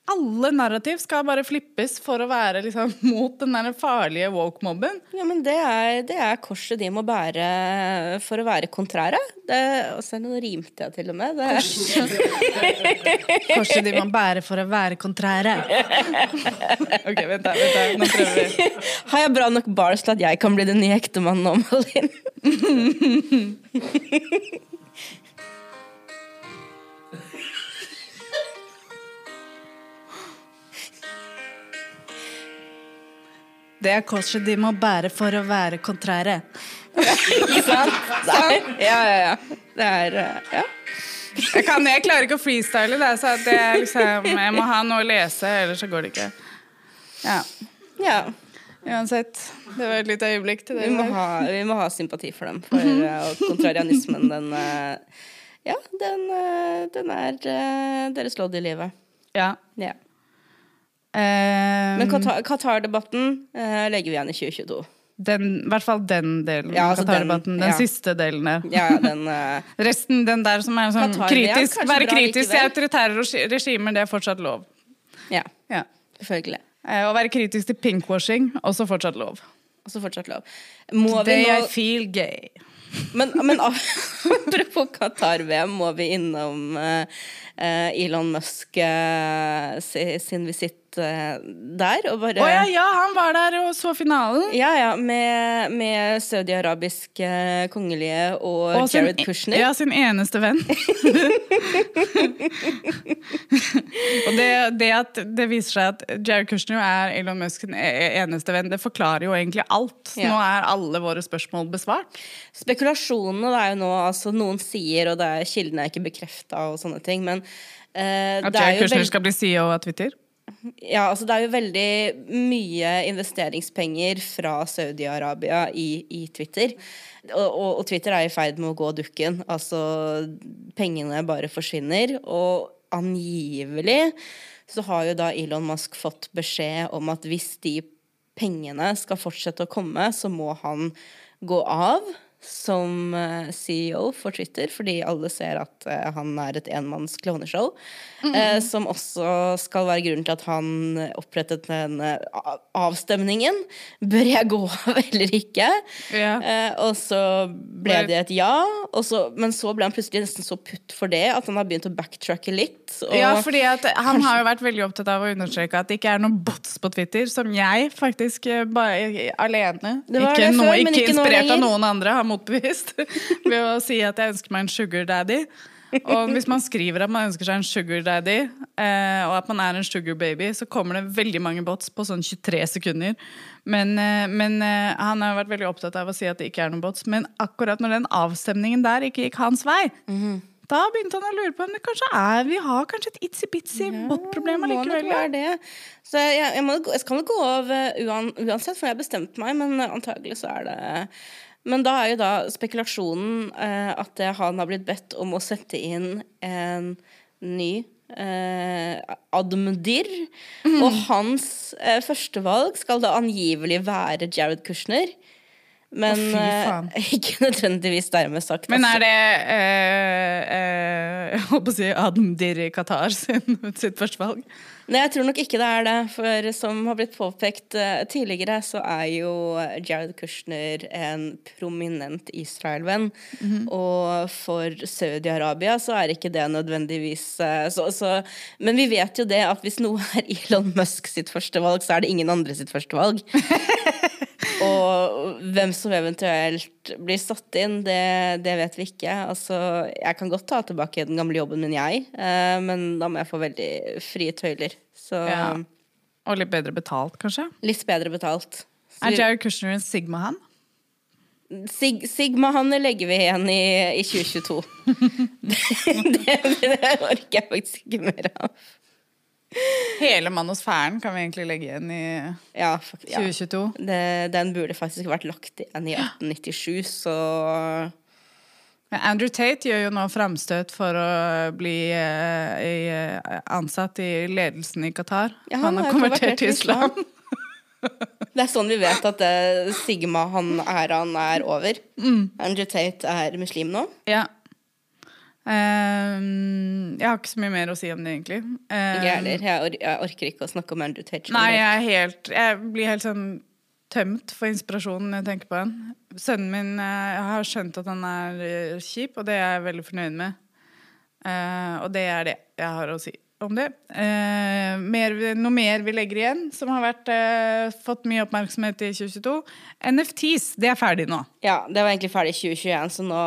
Alle narrativ skal bare flippes for å være liksom, <laughs> mot den der farlige woke-mobben. Ja, men det er, det er korset de må bære for å være kontrære. Det, og så nå rimte jeg til og med. Det Korset de må bære for å være kontrære. <laughs> ok, vent da, vent da. Nå prøver vi. <laughs> har jeg bra nok bars til at jeg kan bli den nye ektemannen nå, Malin? Det er korset de må bære for å være kontrære. <laughs> Ikke sant? Er, ja, ja, ja. Det er eh, Ja. Jeg, kan, jeg klarer ikke å freestyle det, så det er liksom, jeg må ha noe å lese, ellers så går det ikke. Ja, ja. uansett. Det var et lite øyeblikk til det. Vi må, ha, vi må ha sympati for dem. For eh, og kontrarianismen, den eh, Ja, den, den er deres lodd i livet. Ja. Ja. Eh, Men Qatar- Qatar-debatten uh, legger vi igjen i 2022. den, I hvert fall den delen. Ja, altså Qatar-debatten. den, ja. siste delen. Ja, den uh, <laughs> Resten, den der som er sånn kritisk, være kritisk til autoritære regimer, det er fortsatt lov. Ja, Ja. selvfølgelig. Eh, Å være kritisk til pinkwashing, også fortsatt lov. Også fortsatt lov. Må vi Today nå I feel gay. Men, men <laughs> <laughs> apropos Qatar-VM, må vi innom eh, Elon Musk uh, si- sin visitt der. Og bare Å ja, ja, han var der og så finalen. Ja, ja, med, med saudi-arabiske kongelige og, Og sin- Jared Kushner. Ja, sin eneste venn. <laughs> og det, det at det viser seg at Jared Kushner er Elon Musks eneste venn, det forklarer jo egentlig alt. Ja. Nå er alle våre spørsmål besvart. Spekulasjonene det er jo nå altså Noen sier, og det er kildene er ikke bekrefta og sånne ting, men uh, At Jared Kushner skal bli CEO av Twitter. Ja, altså det er jo veldig mye investeringspenger fra Saudi-Arabia i, i Twitter. Og, og, og Twitter er i ferd med å gå dukken. Altså, pengene bare forsvinner. Og angivelig så har jo da Elon Musk fått beskjed om at hvis de pengene skal fortsette å komme, så må han gå av som eh, CEO for Twitter, fordi alle ser at eh, han er et enmanns klovneshow. eh, Som også skal være grunnen til at han opprettet den avstemningen. Bør jeg gå av eller ikke? Eh, og så ble det et ja, så, men så ble han plutselig nesten så putt for det at han har begynt å backtracke litt. Ja, fordi Han har jo vært veldig opptatt av å understreke at det ikke er noen bots på Twitter, som jeg faktisk bare alene, ikke, før, men ikke ikke nå inspirert av noen andre, har motbevist <laughs> ved å si at jeg ønsker meg en sugar daddy. Og hvis man skriver at man ønsker seg en sugar daddy, eh, og at man er en sugar baby, så kommer det veldig mange bots på sånn 23 sekunder. Men, eh, men eh, han har vært veldig opptatt av å si at det ikke er noen bots. Men akkurat når den avstemningen der ikke gikk hans vei, Mhm. da begynte han å lure på om det kanskje er Vi har kanskje et itsy-bitsy bot-problem må nok allikevel. Ja. Så jeg, jeg, må, jeg skal nok gå av eh, uansett, for jeg har bestemt meg, men eh, antagelig så er det Men da er jo da spekulasjonen eh, at han har blitt bedt om å sette inn en ny eh, admdir. Mm. Og hans eh, førstevalg skal da angivelig være Jared Kushner. Men Å, fy faen. eh, <laughs> ikke nødvendigvis dermed sagt. Men altså. er det øh, øh, Jeg holdt på å si Admdir Diri Qatar sin, <laughs> sitt førstevalg? Nei, jeg tror nok ikke det er det. For som har blitt påpekt tidligere, så er jo Jared Kushner en prominent Israel-venn. Og for Saudi-Arabia så er ikke det nødvendigvis så, så, Men vi vet jo det at hvis noe er <laughs> Elon Musk sitt førstevalg, så er det ingen andre sitt førstevalg. Og hvem som eventuelt blir satt inn, det, det vet vi ikke. Altså, jeg kan godt ta tilbake den gamle jobben min, jeg, eh, men da må jeg få veldig frie tøyler. Så Ja. Og litt bedre betalt, kanskje? litt bedre betalt. Så Er Jerry Jared Kushner en Sigma-han? Sig Sigma-hanner legger vi igjen i, i 2022. <laughs> det, det, det orker jeg faktisk ikke mer av. Hele manosfæren kan vi egentlig legge igjen i Ja, fakt- ja. 2022. Det, den burde faktisk vært lagt igjen i 1897, så Men Andrew Tate gjør jo nå framstøt for å bli eh, eh, ansatt i ledelsen i Qatar. Ja, han har konvertert til islam. Det er sånn vi vet at eh, Sigma-han-æraen er over. Andrew Tate er muslim nå. Ja. Ehm, jeg har ikke så mye mer å si om det, egentlig. Ehm, Ikke jeg heller. Jeg, or jeg orker ikke å snakke om Andrew Tate. Nei, jeg helt Jeg blir helt sånn tømt for inspirasjon når jeg tenker på han. Sønnen min eh, Jeg har skjønt at han er eh, kjip, og det er jeg veldig fornøyd med. Uh, og det er det jeg har å si om det. Uh, mer, noe mer vi legger igjen, som har vært, uh, fått mye oppmerksomhet i 2022. NFTs, det er ferdig nå. Ja, det var egentlig ferdig i 2021, så nå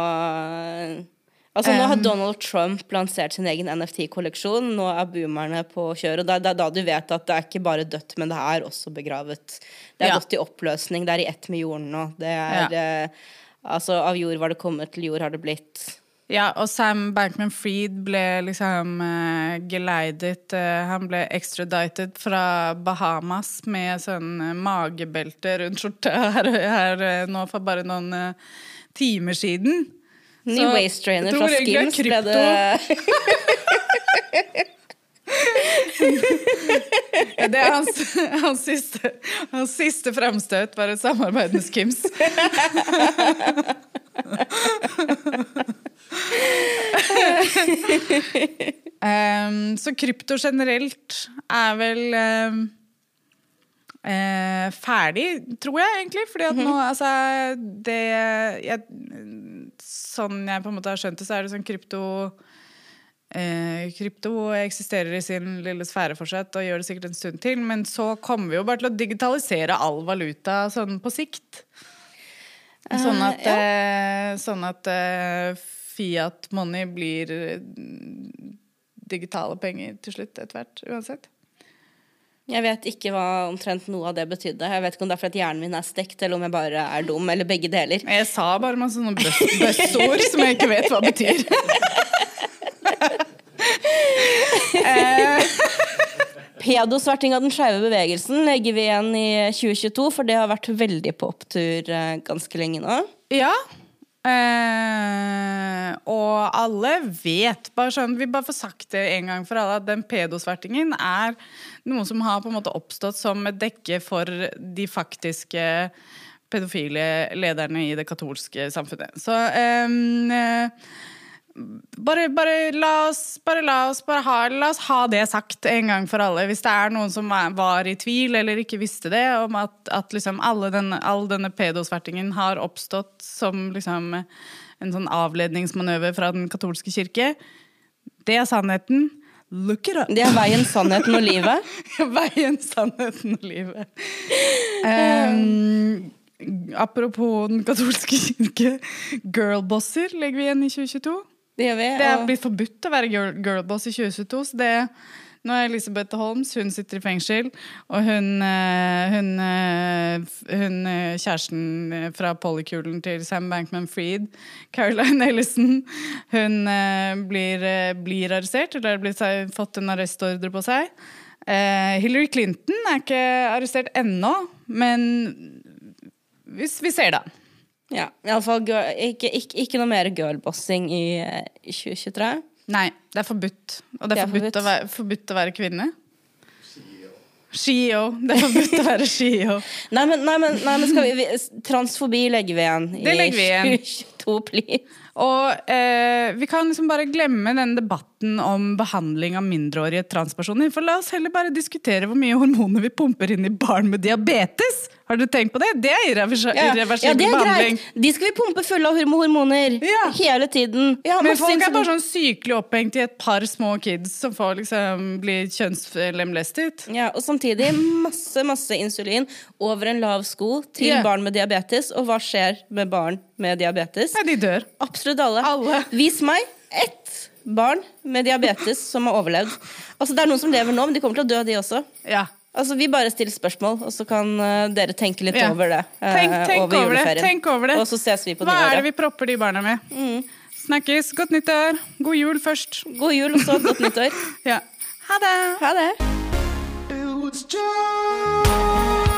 Altså, nå har Donald Trump lansert sin egen NFT-kolleksjon. Nå er boomerne på kjør. Og det er da du vet at det er ikke bare dødt, men det er også begravet. Det er Ja. gått i oppløsning. Det er i ett med jorden nå. Det er eh, Altså, av jord var det kommet, til jord har det blitt. Ja, og Sam Bankman-Fried ble liksom uh, geleidet uh, Han ble extradited fra Bahamas med sånn uh, magebelte rundt skjorta her, her nå for bare noen timer siden. Ny waste trainer fra Skims ble det <laughs> Ja, det er hans, hans, siste, hans siste fremstøt var et samarbeid med Skims. um, <laughs> <laughs> så krypto generelt er vel em, eh, ferdig, tror jeg egentlig. Fordi at nå, altså det jeg, Sånn jeg på en måte har skjønt det, så er det sånn krypto eh, krypto eksisterer i sin lille sfære fortsatt og gjør det sikkert en stund til, men så kommer vi jo bare til å digitalisere all valuta sånn på sikt. Sånn at, eh, sånn at eh, fiat money blir eh, digitale penger til slutt etter hvert, uansett. Jeg vet ikke hva omtrent noe av det betydde. Jeg vet ikke om det er fordi hjernen min er stekt, eller om jeg bare er dum, eller begge deler. Jeg sa bare masse sånne bøss- bøssord som jeg ikke vet hva betyr. <laughs> Pedosverting av den skeive bevegelsen legger vi igjen i 2022, for det har vært veldig på opptur eh, ganske lenge nå. Ja. Eh, og alle vet, bare sånn, vi bare får sagt det en gang for alle, at den pedosvertingen er noe som har på en måte oppstått som et dekke for de faktiske pedofile lederne i det katolske samfunnet. Så eh, bare, bare, la oss, bare, la, oss, bare ha, la oss ha det sagt en gang for alle. Hvis det er noen som var i tvil eller ikke visste det, om at, at liksom denne, all denne pedosvertingen har oppstått som liksom en sånn avledningsmanøver fra den katolske kirke. Det er sannheten. Look it up! Det er veien, sannheten og livet. <laughs> Veien, sannheten og livet. Um, apropos den katolske kirke. Girlbosser legger vi igjen i 2022. Det gjør vi. Det er blitt forbudt å være girl, girlboss i 2022. Så det, nå er Elisabeth Holmes hun sitter i fengsel, og hun, eh, hun, eh, hun eh, kjæresten fra Polykulen til Sam Bankman-Fried, Caroline <laughs> Ellison, hun blir, blir arrestert, eller har blitt, fått en arrestordre på seg. Hillary Clinton er ikke arrestert ennå, men vi, vi ser det. Ja, i alle fall ikke, ikke, ikke noe mer girlbossing i eh, 2023. Nei, det er forbudt. Og det Det er, er forbudt, forbudt. Å være, forbudt å være kvinne. CEO. Det er forbudt å være CEO. <laughs> Nei, men, nei, men, nei, men skal vi, vi Transfobi legger vi igjen Det legger vi igjen. i <laughs> 2022, please. Og eh, vi kan liksom bare glemme den debatten om behandling av mindreårige transpersoner. For la oss heller bare diskutere hvor mye hormoner vi pumper inn i barn med diabetes. Har du tenkt på det? Det er irreversibel Ja, ja, det er behandling. greit. De skal vi pumpe fulle av hormoner Ja. hele tiden. Ja, Men folk er bare sånn sykelig opphengt i et par små kids som får liksom bli kjønnslemlestet. Ja, og samtidig masse masse insulin over en lav sko til Ja. barn med diabetes. Og hva skjer med barn med diabetes? Nei, de dør. Absolutt alle. Alle. Vis meg ett barn med diabetes som har overlevd. Altså, det er noen som lever nå, men de kommer til å dø, de også. Ja. Altså, Vi bare stiller spørsmål, og så kan uh, dere tenke litt Ja. over det. Uh, Tenk, tenk over over det. Tenk over det. Og så ses vi på Hva er det vi propper de barna med? Mm. Snakkes. Godt nyttår. God jul først. God jul og så godt <laughs> nyttår. Ja. Ha det. Ha det. It was just